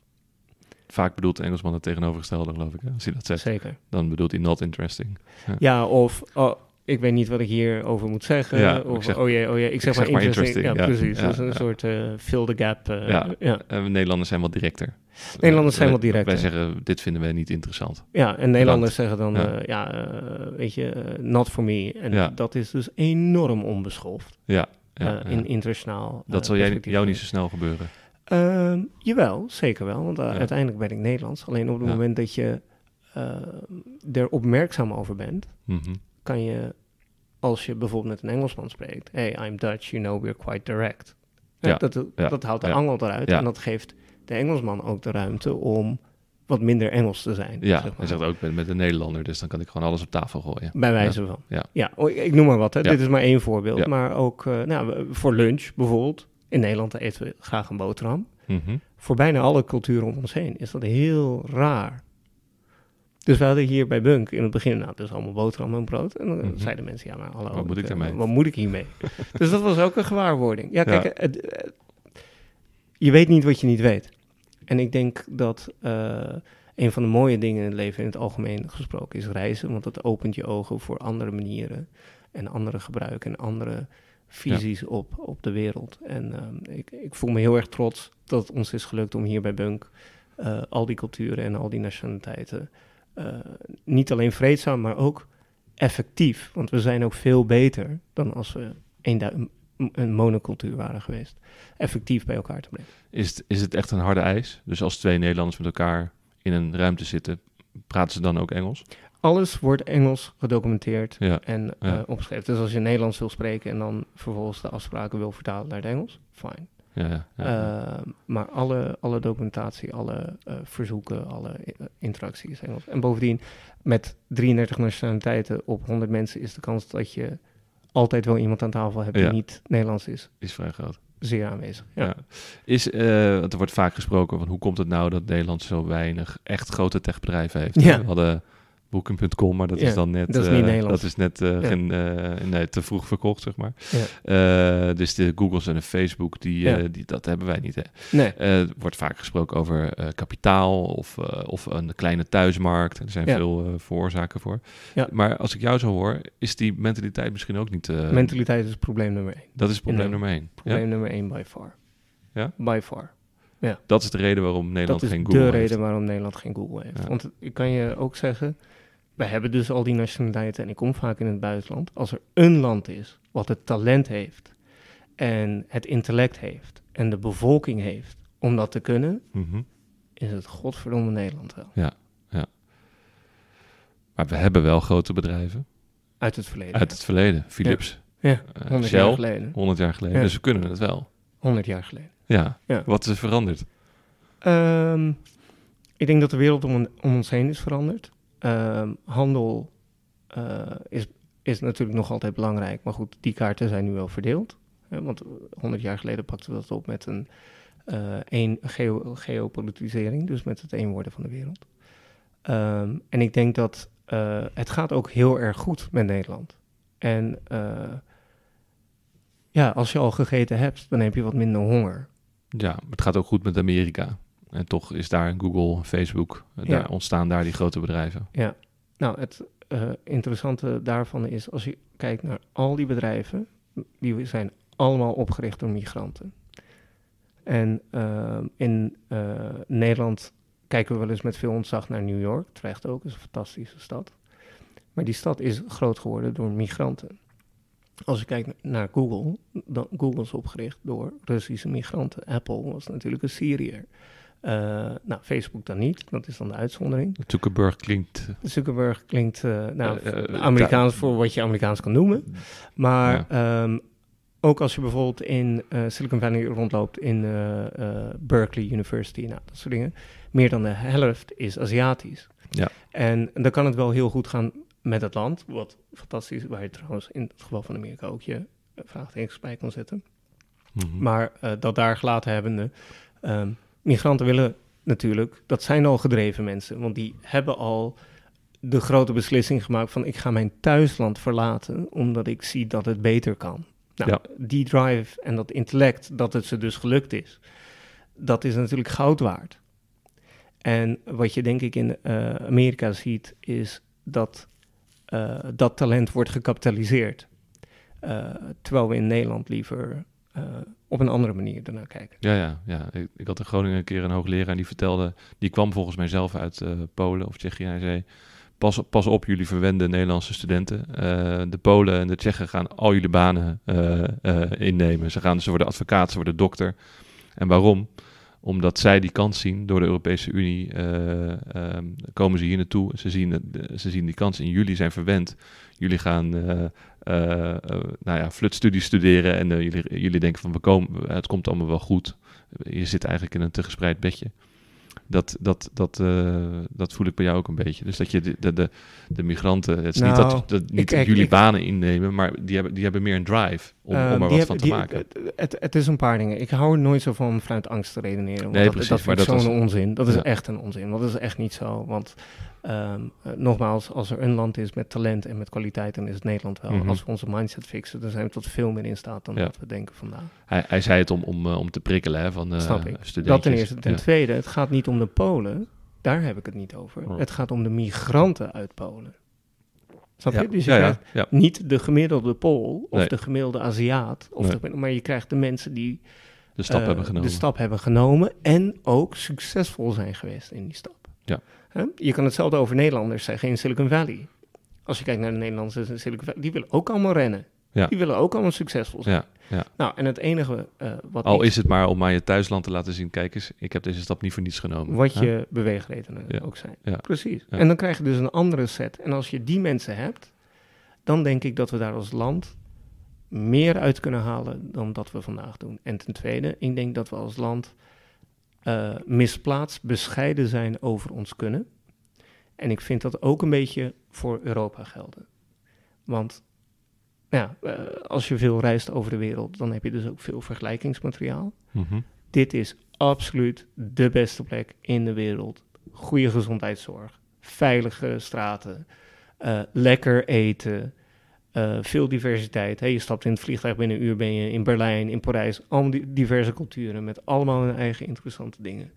Vaak bedoelt de Engelsman het tegenovergestelde, geloof ik. hè, Als hij dat zegt, Zeker. dan bedoelt hij not interesting. Ja, of oh, ik weet niet wat ik hierover moet zeggen. Ja, of zeg- oh jee, oh jee, ik zeg, zeg maar maar interesting. interesting, Ja, ja. precies. Ja, dat is een soort eh, fill the gap. eh, Ja. ja. En we Nederlanders zijn wat directer. Nederlanders zijn Eh, wat directer. Wij zeggen, dit vinden wij niet interessant. Ja, en Nederlanders zeggen dan, Ja. ja, ja eh, weet je, eh, not for me. En Ja. dat is dus enorm onbeschoft Ja, ja, eh, in internationaal dat eh, zal jij, jou niet zo snel gebeuren. Ehm, jawel, zeker wel. Want eh, uiteindelijk ben ik Nederlands. Alleen op het moment dat je eh, er opmerkzaam over bent, Mhm. Kan je, als je bijvoorbeeld met een Engelsman spreekt, hey, I'm Dutch, you know, we're quite direct. Ja, Dat, haalt de angel eruit en dat geeft de Engelsman ook de ruimte om wat minder Engels te zijn. Ja, zeg maar. hij zegt ook met, met een Nederlander, dus dan kan ik gewoon alles op tafel gooien. Bij wijze van. Ja. Ja, oh, ik, noem maar wat. Hè. Ja. Dit is maar één voorbeeld. Ja. Maar ook eh, nou, voor lunch bijvoorbeeld. In Nederland eten we graag een boterham. Mhm. Voor bijna alle culturen om ons heen is dat heel raar. Dus we hadden hier bij Bunk in het begin, nou, het is allemaal boterham en brood. En dan Mhm. zeiden mensen, ja, maar hallo. Wat moet ik eh, daarmee? Wat moet ik hiermee? dus dat was ook een gewaarwording. Ja, kijk, Ja. het- het- je weet niet wat je niet weet. En ik denk dat eh, een van de mooie dingen in het leven, in het algemeen gesproken, is reizen. Want dat opent je ogen voor andere manieren en andere gebruiken en andere visies op, op de wereld. En ik, ik voel me heel erg trots dat het ons is gelukt om hier bij Bunk eh, al die culturen en al die nationaliteiten eh, niet alleen vreedzaam, maar ook effectief. Want we zijn ook veel beter dan als we een, een monocultuur waren geweest. Effectief bij elkaar te brengen. Is het, is het echt een harde eis? Dus als twee Nederlanders met elkaar in een ruimte zitten, praten ze dan ook Engels? Alles wordt Engels gedocumenteerd Ja, en ja. eh, opgeschreven. Dus als je Nederlands wil spreken en dan vervolgens de afspraken wil vertalen naar het Engels, fine. Ja, ja, ja. Eh, maar alle, alle documentatie, alle eh, verzoeken, alle eh, interactie is Engels. En bovendien, met 33 nationaliteiten op 100 mensen is de kans dat je altijd wel iemand aan tafel hebt die Ja. niet Nederlands is, is vrij groot. zeer aanwezig. Ja. Is, want er wordt vaak gesproken van hoe komt het nou dat Nederland zo weinig echt grote techbedrijven heeft. Ja. We hadden Booking.com, maar dat Ja, is dan net, dat is niet eh, Nederlands. dat is net eh, Ja. geen, eh, nee, te vroeg verkocht, zeg maar. Ja. Dus de Googles en de Facebook, die, Ja. die, dat hebben wij niet. Hè. Nee, wordt vaak gesproken over kapitaal of, of een kleine thuismarkt. Er zijn Ja. veel veroorzaken voor. Ja. Maar als ik jou zo hoor, is die mentaliteit misschien ook niet... mentaliteit is probleem nummer één. dat is probleem nummer één. Ja? Probleem nummer één by far. Ja? By far. Dat is de reden waarom Nederland dat is geen de Google heeft. reden waarom Nederland geen Google heeft. Ja. Want ik kan je ook zeggen, we hebben dus al die nationaliteiten en ik kom vaak in het buitenland. Als er een land is wat het talent heeft en het intellect heeft en de bevolking heeft om dat te kunnen, Mhm. is het godverdomme Nederland wel. Maar we hebben wel grote bedrijven Uit het verleden. uit het verleden. Philips, ja, eh, 100 Shell, jaar geleden. 100 jaar geleden. Ja. Dus we kunnen het wel. 100 jaar geleden. Ja. Ja. Wat is er veranderd? Ehm, ik denk dat de wereld om, om ons heen is veranderd. Ehm, handel eh, is, is natuurlijk nog altijd belangrijk, maar goed, die kaarten zijn nu wel verdeeld. Hè, want 100 jaar geleden pakten we dat op met een, eh een geo, geopolitisering, dus met het een worden van de wereld. Ehm, en ik denk dat eh, het gaat ook heel erg goed met Nederland. En eh, ja, als je al gegeten hebt, dan heb je wat minder honger. Ja, het gaat ook goed met Amerika. En toch is daar Google, Facebook, eh, Ja. daar ontstaan daar die grote bedrijven. Nou, het eh, interessante daarvan is, als je kijkt naar al die bedrijven, die zijn allemaal opgericht door migranten. En eh, in Nederland kijken we wel eens met veel ontzag naar New York. Terecht ook, is een fantastische stad. Maar die stad is groot geworden door migranten. Als je kijkt naar Google, dan Google is opgericht door Russische migranten. Apple was natuurlijk een Syriër. Eh, nou, Facebook dan niet, dat is dan de uitzondering. Zuckerberg klinkt... Zuckerberg klinkt eh, nou, Eh, eh, Amerikaans voor wat je Amerikaans kan noemen. Maar ehm, ook als je bijvoorbeeld in eh, Silicon Valley rondloopt, in eh, eh, Berkeley University, nou, dat soort dingen, meer dan de helft is Aziatisch. Ja. En dan kan het wel heel goed gaan met het land, wat fantastisch is, waar je trouwens in het geval van Amerika ook je eh, vraagtekens bij kan zetten. Mhm. Maar eh, dat daar gelaten hebbende, ehm, migranten willen natuurlijk, dat zijn al gedreven mensen, want die hebben al de grote beslissing gemaakt van ik ga mijn thuisland verlaten, omdat ik zie dat het beter kan. Nou, Ja. die drive en dat intellect, dat het ze dus gelukt is, dat is natuurlijk goud waard. En wat je denk ik in eh, Amerika ziet, is dat eh, dat talent wordt gecapitaliseerd. Eh, terwijl we in Nederland liever eh, op een andere manier ernaar kijken. Ja, ja, ja. Ik, ik had in Groningen een keer een hoogleraar die vertelde... Die kwam volgens mij zelf uit eh, Polen of Tsjechië. Hij zei, pas, pas op jullie verwende Nederlandse studenten. Eh, de Polen en de Tsjechen gaan al jullie banen innemen. Ze, gaan, ze worden advocaat, ze worden dokter. En waarom? Omdat zij die kans zien door de Europese Unie, eh, ehm, komen ze hier naartoe. Ze zien, ze zien die kans en jullie zijn verwend. Jullie gaan nou ja, flutstudies studeren en eh, jullie, jullie denken van we komen, het komt allemaal wel goed. Je zit eigenlijk in een te gespreid bedje. Dat, dat, dat, eh, dat voel ik bij jou ook een beetje. Dus dat je de, de, de, de migranten, het is niet Nou, dat, dat niet ik- jullie ik- banen innemen, maar die hebben, die hebben meer een drive om, Eh, om er wat heb- van te die- maken. Het, het, is een paar dingen. Ik hou er nooit zo van vanuit angst te redeneren. want Nee, dat, precies, dat maar vind ik dat zo'n onzin. Dat is Ja. echt een onzin. Want dat is echt niet zo. Want ehm, eh, nogmaals, als er een land is met talent en met kwaliteit, dan is het Nederland wel. Mhm. Als we onze mindset fixen, dan zijn we tot veel meer in staat dan Ja. dat we denken vandaag. Hij, hij zei het om, om, eh, om te prikkelen hè, van eh ik. Dat ten eerste. Ten Ja. tweede, het gaat niet om de Polen. Daar heb ik het niet over. Oh. Het gaat om de migranten uit Polen. Snap je? Ja, Dus je ja, krijgt ja. niet de gemiddelde Pool of Nee. de gemiddelde Aziat, of Nee. de- maar je krijgt de mensen die de stap hebben genomen. de stap hebben genomen en ook succesvol zijn geweest in die stap. Ja. Je kan hetzelfde over Nederlanders zeggen in Silicon Valley. Als je kijkt naar de Nederlanders in Silicon Valley, die willen ook allemaal rennen. Ja. Die willen ook allemaal succesvol zijn. Ja, ja. Nou, en het enige eh, wat, Al is het maar om aan je thuisland te laten zien, kijk eens, ik heb deze stap niet voor niets genomen. wat je beweegredenen ook zijn. Precies. En dan krijg je dus een andere set. En als je die mensen hebt, dan denk ik dat we daar als land meer uit kunnen halen dan dat we vandaag doen. En ten tweede, ik denk dat we als land eh, misplaatst bescheiden zijn over ons kunnen. En ik vind dat ook een beetje voor Europa gelden. Want ja, eh, als je veel reist over de wereld, dan heb je dus ook veel vergelijkingsmateriaal. Mhm. Dit is absoluut de beste plek in de wereld. Goede gezondheidszorg, veilige straten, eh, lekker eten, eh, veel diversiteit. Hey, je stapt in het vliegtuig, binnen een uur ben je in Berlijn, in Parijs. Allemaal di- diverse culturen met allemaal hun eigen interessante dingen.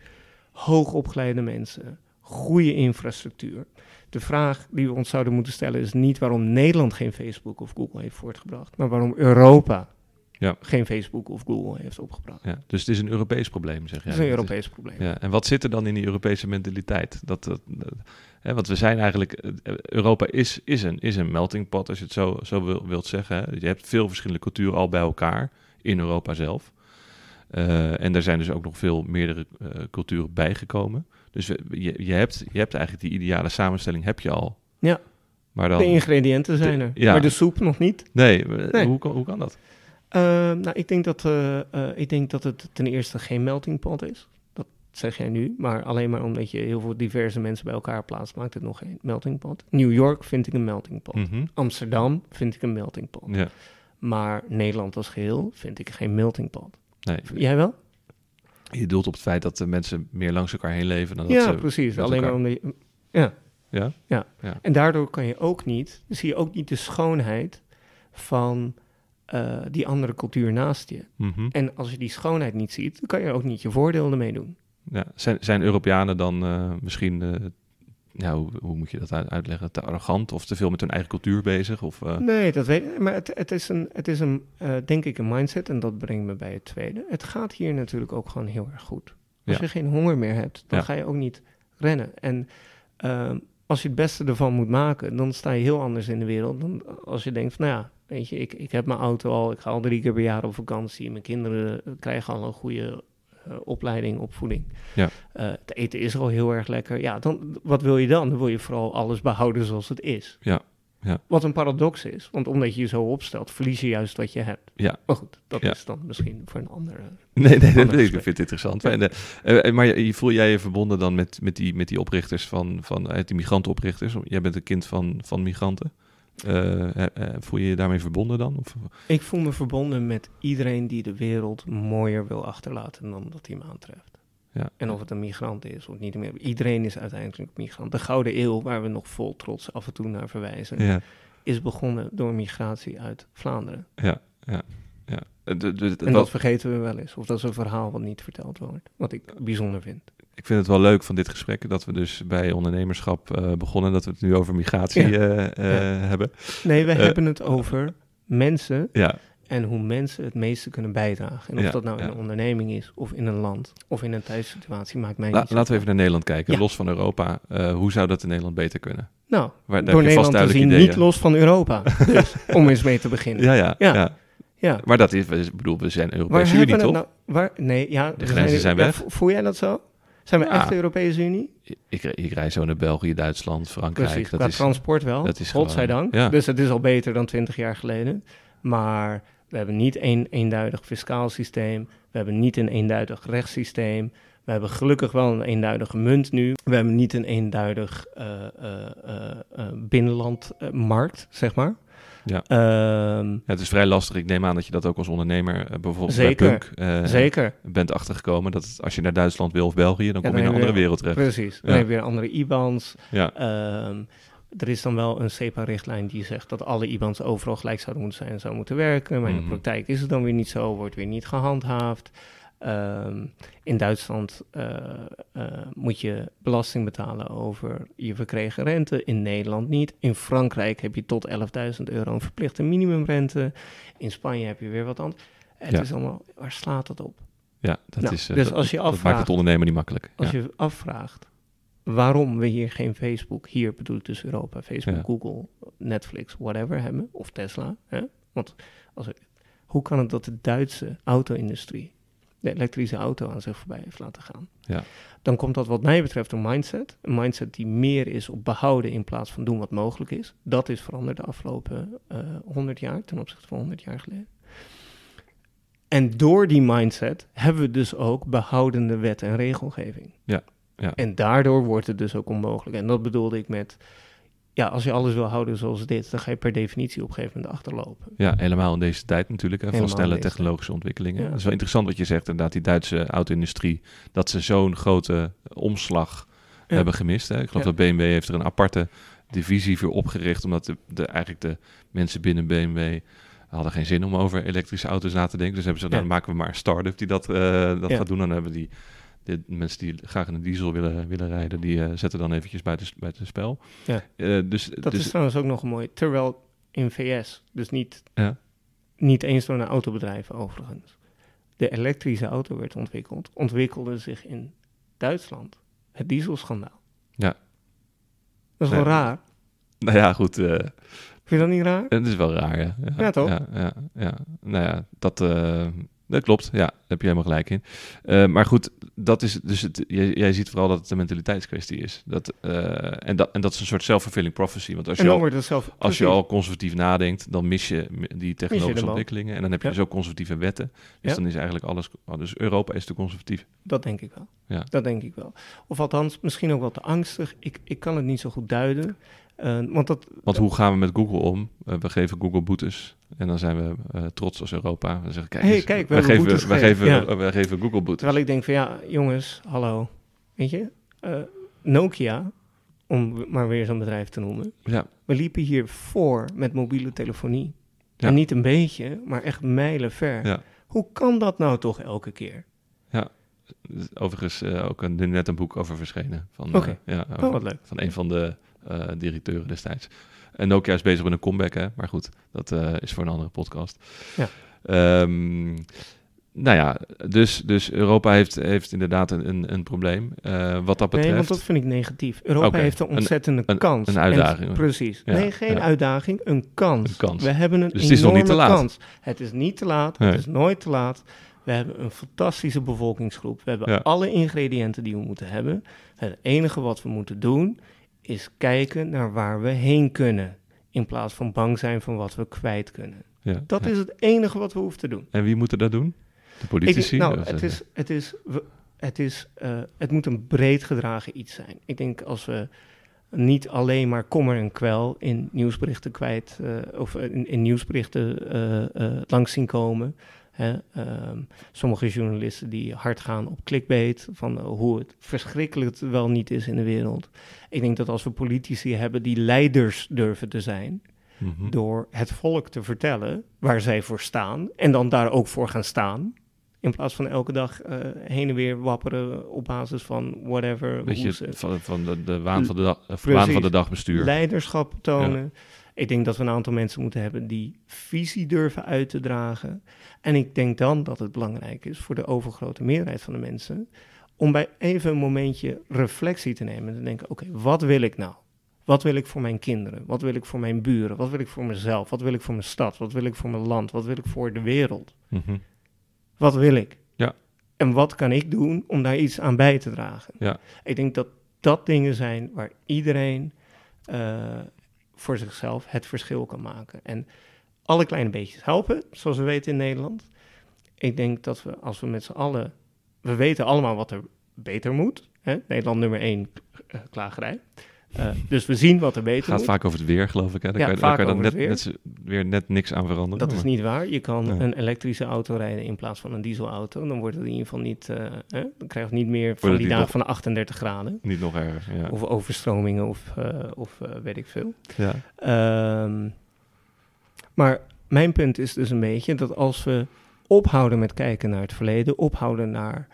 Hoogopgeleide mensen, goede infrastructuur. De vraag die we ons zouden moeten stellen is niet waarom Nederland geen Facebook of Google heeft voortgebracht, maar waarom Europa Ja. geen Facebook of Google heeft opgebracht. Ja, dus het is een Europees probleem, zeg jij. Is een Europees probleem. Ja, en wat zit er dan in die Europese mentaliteit? Dat, dat, dat- hè, want we zijn eigenlijk, eh, Europa is, is, een, is een melting pot, als je het zo, zo wil, wilt zeggen. Hè. Je hebt veel verschillende culturen al bij elkaar in Europa zelf. Eh, en er zijn dus ook nog veel meerdere eh, culturen bijgekomen. Dus we- je, je, hebt, je hebt eigenlijk die ideale samenstelling heb je al. Ja. Maar dan, De ingrediënten zijn er, ja. maar de soep nog niet. nee, eh, Nee. Hoe, kan, hoe kan dat? Eh, nou, ik denk, dat, eh, eh, ik denk dat het ten eerste geen melting pot is. Zeg jij nu. Maar alleen maar omdat je heel veel diverse mensen bij elkaar plaatst, maakt het nog geen melting pot. New York vind ik een melting pot. Mhm. Amsterdam vind ik een melting pot. Ja, Maar Nederland als geheel vind ik geen melting pot. nee. Jij wel? Je doelt op het feit dat de mensen meer langs elkaar heen leven dan dat ja, ze... precies. met Alleen maar omdat je, ja. Ja? Ja. Ja. En daardoor kan je ook niet, zie je ook niet de schoonheid van eh, die andere cultuur naast je. Mhm. En als je die schoonheid niet ziet, dan kan je ook niet je voordeel ermee doen. Ja, zijn, zijn Europeanen dan eh, misschien, eh, ja, hoe, hoe moet je dat uit- uitleggen, te arrogant of te veel met hun eigen cultuur bezig? Of, eh, Nee, dat weet ik. Maar het, het is, een, het is een, denk ik, een mindset. En dat brengt me bij het tweede. Het gaat hier natuurlijk ook gewoon heel erg goed. Als Ja. je geen honger meer hebt, dan Ja. ga je ook niet rennen. En ehm, als je het beste ervan moet maken, dan sta je heel anders in de wereld dan als je denkt van, nou ja, weet je, ik, ik heb mijn auto al, ik ga al drie keer per jaar op vakantie, mijn kinderen krijgen al een goede opleiding, opvoeding. Ja. Eh, het eten is al heel erg lekker. Ja, dan, wat wil je dan? Dan wil je vooral alles behouden zoals het is. Ja, ja. Wat een paradox is, want omdat je je zo opstelt, verlies je juist wat je hebt. Ja. Maar goed, dat Ja. is dan misschien voor een andere... Nee, nee, nee, nee, ik vind het interessant. En, eh, eh, maar je, voel jij je verbonden dan met, met, die, met die oprichters van, van eh, die migrantenoprichters? Jij bent een kind van, van migranten. Eh, eh, eh, voel je je daarmee verbonden dan? Of, Ik voel me verbonden met iedereen die de wereld mooier wil achterlaten dan dat hij me aantreft. Ja. En of het een migrant is of niet meer. Iedereen is uiteindelijk migrant. De Gouden Eeuw, waar we nog vol trots af en toe naar verwijzen, ja, is begonnen door migratie uit Vlaanderen. ja, ja. ja. De- de- En wat- dat vergeten we wel eens. Of dat is een verhaal wat niet verteld wordt. Wat ik bijzonder vind. Ik vind het wel leuk van dit gesprek dat we dus bij ondernemerschap eh, begonnen. Dat we het nu over migratie Ja. eh, eh, Ja. hebben. Nee, we hebben het over mensen Ja, en hoe mensen het meeste kunnen bijdragen. En of Ja, dat nou in ja. een onderneming is, of in een land, of in een thuissituatie, maakt mij La- niet laten we even naar Nederland kijken, Ja. los van Europa. Hoe zou dat in Nederland beter kunnen? Nou, Waar, door Nederland te zien, ideeën. niet los van Europa. dus, om eens mee te beginnen. Ja, ja, ja. Ja. Ja. Maar dat is, ik bedoel, we zijn Europese Unie, toch? nou? Waar, nee, ja. we grenzen zijn ja, weg. vo- Voel jij dat zo? Zijn we Ja. echt de Europese Unie? Ik, ik reis zo naar België, Duitsland, Frankrijk. Precies, dat qua is, transport wel. dat is Godzijdank. ja. Dus het is al beter dan twintig jaar geleden. Maar we hebben niet een eenduidig fiscaal systeem. We hebben niet een eenduidig rechtssysteem. We hebben gelukkig wel een eenduidige munt nu. We hebben niet een eenduidig eh, eh, binnenlandmarkt, zeg maar. Ja. Ehm, Ja, het is vrij lastig. Ik neem aan dat je dat ook als ondernemer eh, bijvoorbeeld Zeker, bij Punk eh, zeker. bent achtergekomen. Dat als je naar Duitsland wil of België, dan Ja, kom je in dan een andere wereld terecht. Precies. Dan heb je weer andere IBANs. Ja, Ehm, er is dan wel een CEPA-richtlijn die zegt dat alle IBANs overal gelijk zouden moeten zijn en zou moeten werken. Maar in Mhm. de praktijk is het dan weer niet zo, wordt weer niet gehandhaafd. Ehm, in Duitsland eh, eh, moet je belasting betalen over je verkregen rente. In Nederland niet. In Frankrijk heb je tot 11.000 euro een verplichte minimumrente. In Spanje heb je weer wat anders. Het Ja. is allemaal, waar slaat dat op? Ja, dat Nou, is. eh, dus dat- als je dat maakt afvraagt- het ondernemen niet makkelijk. Als ja. je afvraagt waarom we hier geen Facebook, hier bedoel ik dus Europa, Facebook, Ja. Google, Netflix, whatever hebben, of Tesla. Hè? Want als hoe kan het dat de Duitse auto-industrie de elektrische auto aan zich voorbij heeft laten gaan? Ja. Dan komt dat wat mij betreft een mindset. Een mindset die meer is op behouden in plaats van doen wat mogelijk is. Dat is veranderd de afgelopen eh 100 jaar ten opzichte van 100 jaar geleden. En door die mindset hebben we dus ook behoudende wet en regelgeving. Ja, ja. En daardoor wordt het dus ook onmogelijk. En dat bedoelde ik met, ja, als je alles wil houden zoals dit, dan ga je per definitie op een gegeven moment achterlopen. Ja, helemaal in deze tijd natuurlijk, hè, van snelle technologische ontwikkelingen. Ja. Dat is wel interessant wat je zegt, inderdaad, die Duitse auto-industrie, dat ze zo'n grote omslag Ja. hebben gemist. Hè. Ik geloof Ja. dat BMW heeft er een aparte divisie voor opgericht, omdat de, de, eigenlijk de mensen binnen BMW hadden geen zin om over elektrische auto's na te denken. Dus hebben ze, nou, dan maken we maar een start-up die dat, eh, dat gaat doen. Dan hebben die de mensen die graag in een diesel willen, willen rijden, die eh, zetten dan eventjes buiten, buiten spel. Ja. Eh, dus, Dat dus, is trouwens ook nog een mooi. Terwijl in VS, dus niet, Ja. niet eens door een autobedrijf overigens, de elektrische auto werd ontwikkeld, ontwikkelde zich in Duitsland het dieselschandaal. Ja. Dat is wel raar. nou ja, goed. eh, Vind je dat niet raar? Het is wel raar, ja. Ja, toch? Ja, ja, ja. Nou ja, dat, eh, dat klopt. Ja, daar heb je helemaal gelijk in. Eh, maar goed, dat is dus het, jij, jij ziet vooral dat het een mentaliteitskwestie is. Dat, eh, en, dat, en dat is een soort self-fulfilling prophecy. Want als je, al, als je al conservatief nadenkt, dan mis je die technologische ontwikkelingen. En dan heb je Ja. dus ook conservatieve wetten. Dus Ja. dan is eigenlijk alles... oh, dus Europa is te conservatief. Dat denk ik wel. Ja. Dat denk ik wel. Of althans, misschien ook wel te angstig. Ik, ik kan het niet zo goed duiden. Eh, want dat, Want hoe gaan we met Google om? Eh, we geven Google boetes. En dan zijn we eh, trots als Europa. We zeggen, kijk, Hey, eens, kijk, we geven, we, gegeven. geven, Ja. we geven Google boetes. Terwijl ik denk van ja, jongens, hallo. Weet je, Nokia, om maar weer zo'n bedrijf te noemen. Ja, We liepen hier voor met mobiele telefonie. Ja. En niet een beetje, maar echt mijlen ver. Ja. Hoe kan dat nou toch elke keer? Overigens eh, ook een, net een boek over verschenen. Van, ja, Oh, wat leuk. van een van de eh, directeuren destijds. En Nokia is bezig met een comeback, hè? maar goed, dat eh, is voor een andere podcast. Ja. Ehm, nou ja, dus, dus Europa heeft, heeft inderdaad een, een, een probleem. Eh, wat dat betreft. Nee, want dat vind ik negatief. Europa heeft een een- ontzettende een- kans. een En- uitdaging. precies. Ja, nee, geen ja. uitdaging, een kans. Een kans. We hebben een Dus het is nog niet te laat. kans. Het is niet te laat, Nee. het is nooit te laat. We hebben een fantastische bevolkingsgroep. We hebben Ja. alle ingrediënten die we moeten hebben. Het enige wat we moeten doen is kijken naar waar we heen kunnen. In plaats van bang zijn van wat we kwijt kunnen. ja, Dat ja. is het enige wat we hoeven te doen. En wie moeten dat doen? De politici? nou, Of, het, is, het, is, we- het, is, eh, het moet een breed gedragen iets zijn. Ik denk als we niet alleen maar kommer en kwel in nieuwsberichten kwijt, eh, of in, in nieuwsberichten eh, langs zien komen. Hè, ehm, sommige journalisten die hard gaan op clickbait, van eh, hoe het verschrikkelijk het wel niet is in de wereld. Ik denk dat als we politici hebben die leiders durven te zijn, mhm. door het volk te vertellen waar zij voor staan en dan daar ook voor gaan staan. In plaats van elke dag eh, heen en weer wapperen op basis van whatever. Weet je, van, van de, de waan van de, dag, eh, waan van de dag bestuur. leiderschap tonen. Ik denk dat we een aantal mensen moeten hebben die visie durven uit te dragen. En ik denk dan dat het belangrijk is voor de overgrote meerderheid van de mensen om bij even een momentje reflectie te nemen en te denken: oké, wat wil ik nou? Wat wil ik voor mijn kinderen? Wat wil ik voor mijn buren? Wat wil ik voor mezelf? Wat wil ik voor mijn stad? Wat wil ik voor mijn land? Wat wil ik voor de wereld? Mhm. Wat wil ik? Ja. En wat kan ik doen om daar iets aan bij te dragen? Ja. Ik denk dat dat dingen zijn waar iedereen eh, voor zichzelf het verschil kan maken. En alle kleine beetjes helpen, zoals we weten in Nederland. Ik denk dat we, als we met z'n allen... We weten allemaal wat er beter moet. Hè? Nederland nummer één, eh, klagerij. Eh, dus we zien wat er beter gaat moet. vaak over het weer, geloof ik. Hè? Daar Ja, kan, daar vaak kan dan over net, het net, zo- weer net niks aan veranderen. Dat is niet waar. Je kan Ja. een elektrische auto rijden in plaats van een dieselauto. Dan wordt het in ieder geval niet, eh, dan krijg je niet meer van het die dagen nog- van 38 graden. Niet nog erger, ja. Of overstromingen of, eh, of eh, weet ik veel. ja. Ehm, maar mijn punt is dus een beetje dat als we ophouden met kijken naar het verleden, ophouden naar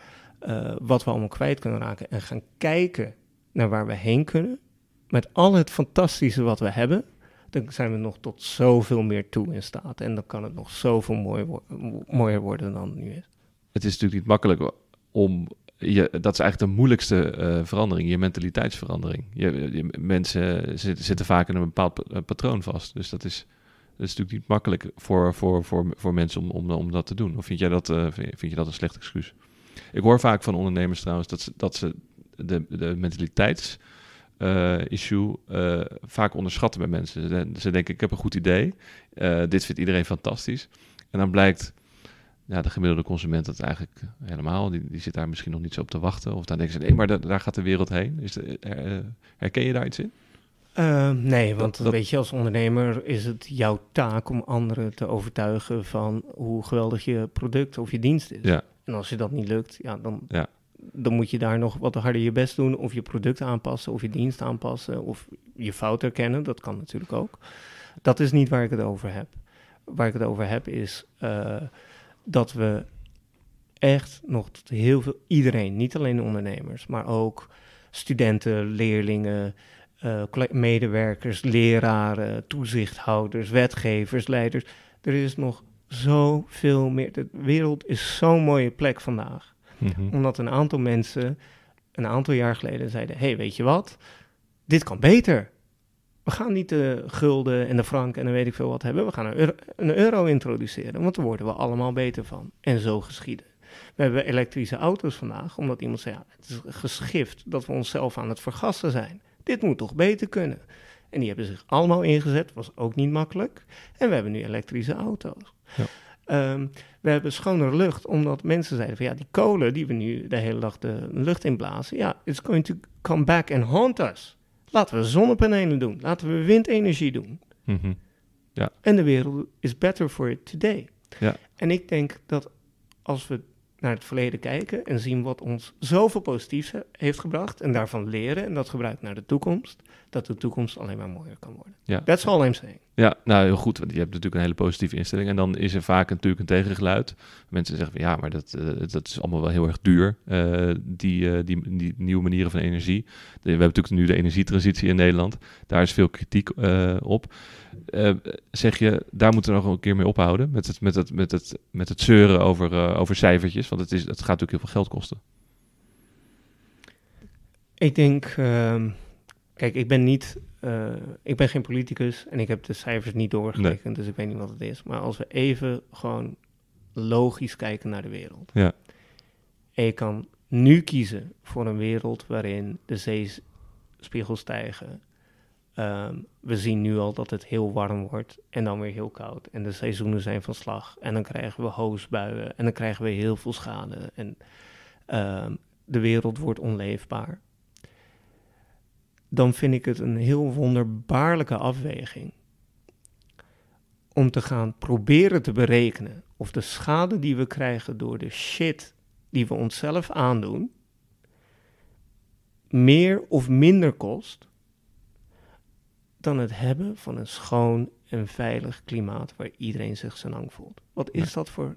wat we allemaal kwijt kunnen raken en gaan kijken naar waar we heen kunnen, met al het fantastische wat we hebben, dan zijn we nog tot zoveel meer toe in staat. En dan kan het nog zoveel mooier, mooier worden dan nu is. Het is natuurlijk niet makkelijk om. Je, dat is eigenlijk de moeilijkste eh, verandering, je mentaliteitsverandering. Je, mensen zitten, vaak in een bepaald pa- patroon vast. Dus dat is, dat is natuurlijk niet makkelijk voor, voor, voor, voor mensen om, om, om dat te doen. Of vind jij dat, eh, vind je dat een slecht excuus? Ik hoor vaak van ondernemers trouwens dat ze, dat ze de, de mentaliteits eh, issue eh, vaak onderschatten bij mensen. Ze, ze denken, ik heb een goed idee, eh, dit vindt iedereen fantastisch. En dan blijkt ja, de gemiddelde consument dat eigenlijk helemaal, die, die zit daar misschien nog niet zo op te wachten. Of dan denken ze, nee, maar da- daar gaat de wereld heen. Is de, herken je daar iets in? Eh, nee, want Dat- dat- weet je, als ondernemer is het jouw taak om anderen te overtuigen van hoe geweldig je product of je dienst is. Ja. En als je dat niet lukt, ja, dan, Ja. Dan moet je daar nog wat harder je best doen. Of je product aanpassen, of je dienst aanpassen, of je fout erkennen. Dat kan natuurlijk ook. Dat is niet waar ik het over heb. Waar ik het over heb is eh, dat we echt nog heel veel, iedereen, niet alleen ondernemers, maar ook studenten, leerlingen, eh, medewerkers, leraren, toezichthouders, wetgevers, leiders. Er is nog zoveel meer. De wereld is zo'n mooie plek vandaag. Mhm. Omdat een aantal mensen een aantal jaar geleden zeiden: hey, weet je wat? Dit kan beter. We gaan niet de gulden en de frank en dan weet ik veel wat hebben. We gaan een euro, een euro introduceren, want daar worden we allemaal beter van. En zo geschieden. We hebben elektrische auto's vandaag, omdat iemand zei: ja, het is geschift dat we onszelf aan het vergassen zijn. Dit moet toch beter kunnen? En die hebben zich allemaal ingezet, was ook niet makkelijk. En we hebben nu elektrische auto's. Ja. Ehm, we hebben schonere lucht, omdat mensen zeiden van ja, die kolen die we nu de hele dag de lucht inblazen, ja, it's going to come back and haunt us. Laten we zonnepanelen doen, laten we windenergie doen. Mhm. En de wereld is better for it today. Ja. En ik denk dat als we naar het verleden kijken en zien wat ons zoveel positiefs he- heeft gebracht en daarvan leren en dat gebruiken naar de toekomst, dat de toekomst alleen maar mooier kan worden. Ja. That's all I'm saying. Ja, nou heel goed. Want je hebt natuurlijk een hele positieve instelling. En dan is er vaak natuurlijk een tegengeluid. Mensen zeggen van ja, maar dat, eh, dat is allemaal wel heel erg duur. eh, die, eh, die, die nieuwe manieren van energie. We hebben natuurlijk nu de energietransitie in Nederland. Daar is veel kritiek op. Zeg je, daar moeten we nog een keer mee ophouden. Met het, met het, met het, met het zeuren over, over cijfertjes. Want het, is, het gaat natuurlijk heel veel geld kosten. Ik denk, ehm, kijk, ik ben niet, eh, ik ben geen politicus en ik heb de cijfers niet doorgerekend, dus ik weet niet wat het is. Maar als we even gewoon logisch kijken naar de wereld. Ja. En je kan nu kiezen voor een wereld waarin de zeespiegels stijgen. Ehm, we zien nu al dat het heel warm wordt en dan weer heel koud. En de seizoenen zijn van slag. En dan krijgen we hoosbuien en dan krijgen we heel veel schade. En ehm, de wereld wordt onleefbaar. Dan vind ik het een heel wonderbaarlijke afweging om te gaan proberen te berekenen of de schade die we krijgen door de shit die we onszelf aandoen, meer of minder kost dan het hebben van een schoon en veilig klimaat waar iedereen zich zijn hang voelt. Wat is dat voor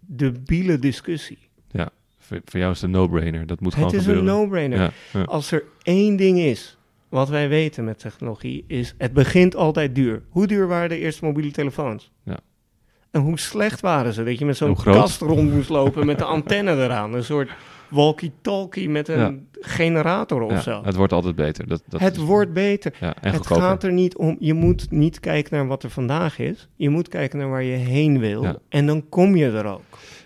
debiele discussie? Voor, voor jou is het een no-brainer. Dat moet Het gewoon is een gebeuren. no-brainer. Ja, ja. Als er één ding is wat wij weten met technologie, is het begint altijd duur. Hoe duur waren de eerste mobiele telefoons? Ja. En hoe slecht waren ze? Dat je met zo'n kast rond moest lopen met de antenne eraan. Een soort walkie-talkie met een Ja. generator of Ja, zo. het wordt altijd beter. Dat, dat het is- wordt beter. ja, en het goedkoper. gaat er niet om. Je moet niet kijken naar wat er vandaag is. Je moet kijken naar waar je heen wil. En dan kom je er ook.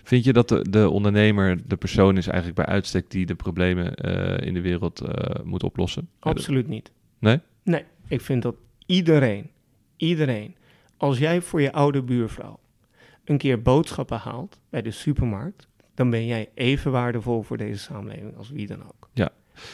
Vind je dat de, de ondernemer de persoon is eigenlijk bij uitstek die de problemen eh, in de wereld eh, moet oplossen? Absoluut niet. Nee? Nee, ik vind dat iedereen, iedereen, als jij voor je oude buurvrouw een keer boodschappen haalt bij de supermarkt, dan ben jij even waardevol voor deze samenleving als wie dan ook.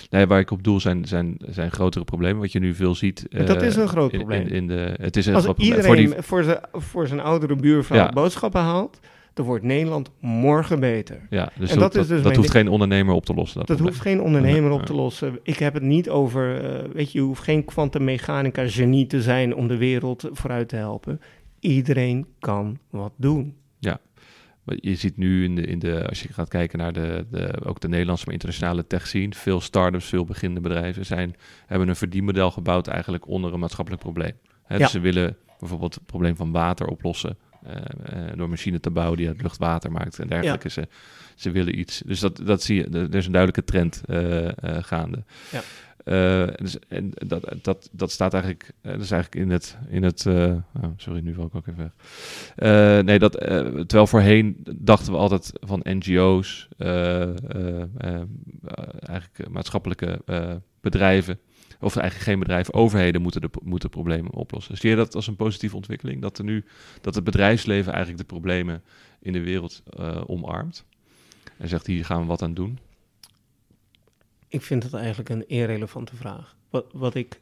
Nee, waar ik op doel zijn, zijn, zijn grotere problemen. Wat je nu veel ziet. En dat eh, is een groot in- probleem. In, in de, het is een Als groot probleem. iedereen Voor die, voor, zijn, voor zijn oudere buurvrouw Ja. boodschappen haalt, dan wordt Nederland morgen beter. ja, dus en dat, dat is dus dat hoeft geen ondernemer op te lossen. Dat, hoeft geen ondernemer Ja, op te lossen. Ik heb het niet over, eh, weet je, je hoeft geen kwantummechanica genie te zijn om de wereld vooruit te helpen. Iedereen kan wat doen. je ziet nu in de, in de, als je gaat kijken naar de, de, ook de Nederlandse, maar internationale tech scene, veel start-ups, veel beginnende bedrijven zijn, hebben een verdienmodel gebouwd eigenlijk onder een maatschappelijk probleem. Hè, Dus ze willen bijvoorbeeld het probleem van water oplossen. Uh, uh, door machine te bouwen die het luchtwater maakt en dergelijke. Ja. Ze, ze willen iets. Dus dat, dat zie je, er is een duidelijke trend uh, gaande. Ja. dus, en dat, dat, dat staat eigenlijk, dat is eigenlijk in het, in het oh, sorry, nu val ik ook even weg. nee, dat, terwijl voorheen dachten we altijd van NGO's, eigenlijk maatschappelijke bedrijven, of eigenlijk geen bedrijven, overheden moeten de moeten problemen oplossen. Zie je dat als een positieve ontwikkeling? Dat er nu dat het bedrijfsleven eigenlijk de problemen in de wereld uh, omarmt en zegt hier gaan we wat aan doen? Ik vind dat eigenlijk een irrelevante vraag. Wat, wat ik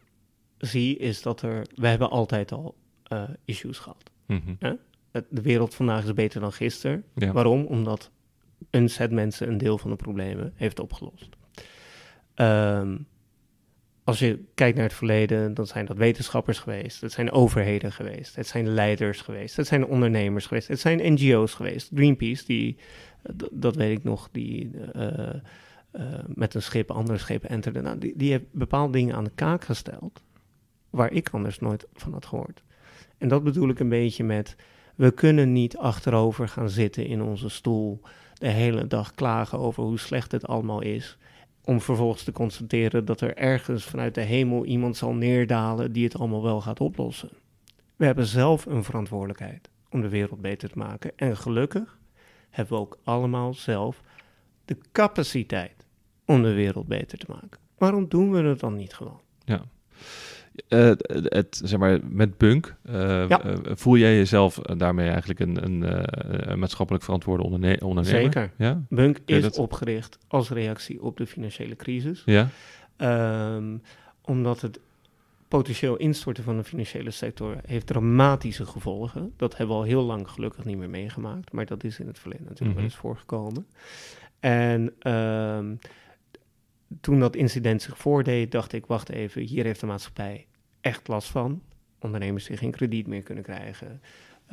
zie is dat er, we hebben altijd al uh, issues gehad. Mm -hmm. De wereld vandaag is beter dan gisteren. Ja. Waarom? Omdat een set mensen een deel van de problemen heeft opgelost. Um, als je kijkt naar het verleden, dan zijn dat wetenschappers geweest, het zijn overheden geweest, het zijn leiders geweest, het zijn ondernemers geweest, het zijn NGO's geweest. Greenpeace, die, dat weet ik nog, die uh, uh, met een schip andere schepen enterde, nou, die, die heeft bepaalde dingen aan de kaak gesteld, waar ik anders nooit van had gehoord. En dat bedoel ik een beetje met, we kunnen niet achterover gaan zitten in onze stoel, de hele dag klagen over hoe slecht het allemaal is om vervolgens te constateren dat er ergens vanuit de hemel iemand zal neerdalen die het allemaal wel gaat oplossen. We hebben zelf een verantwoordelijkheid om de wereld beter te maken. En gelukkig hebben we ook allemaal zelf de capaciteit om de wereld beter te maken. Waarom doen we het dan niet gewoon? Ja. Uh, het, zeg maar, met Bunk uh, ja. uh, voel jij jezelf daarmee eigenlijk een, een, een maatschappelijk verantwoorde onderne ondernemer? Zeker. Ja? Bunk is dat... opgericht als reactie op de financiële crisis. Ja. Um, omdat het potentieel instorten van de financiële sector heeft dramatische gevolgen. Dat hebben we al heel lang gelukkig niet meer meegemaakt, maar dat is in het verleden natuurlijk mm -hmm. wel eens voorgekomen. En um, toen dat incident zich voordeed, dacht ik, wacht even, hier heeft de maatschappij echt last van. Ondernemers die geen krediet meer kunnen krijgen.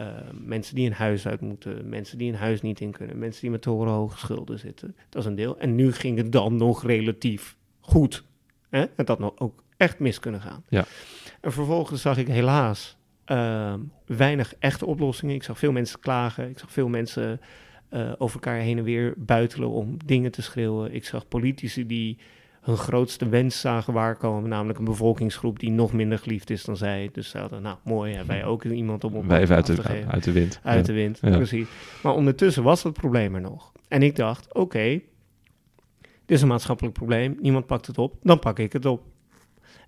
Uh, mensen die een huis uit moeten, mensen die een huis niet in kunnen, mensen die met torenhoge schulden zitten. Dat is een deel. En nu ging het dan nog relatief goed. Hè? En dat nog ook echt mis kunnen gaan. Ja. En vervolgens zag ik helaas uh, weinig echte oplossingen. Ik zag veel mensen klagen. Ik zag veel mensen uh, over elkaar heen en weer buitelen om dingen te schreeuwen. Ik zag politici die hun grootste wens zagen waarkomen, namelijk een bevolkingsgroep die nog minder geliefd is dan zij. Dus ze hadden, nou mooi, hebben wij ook iemand om op wij even uit de, geven. uit de wind. Uit ja. de wind, ja. precies. Maar ondertussen was het probleem er nog. En ik dacht, oké, okay, dit is een maatschappelijk probleem, niemand pakt het op, dan pak ik het op.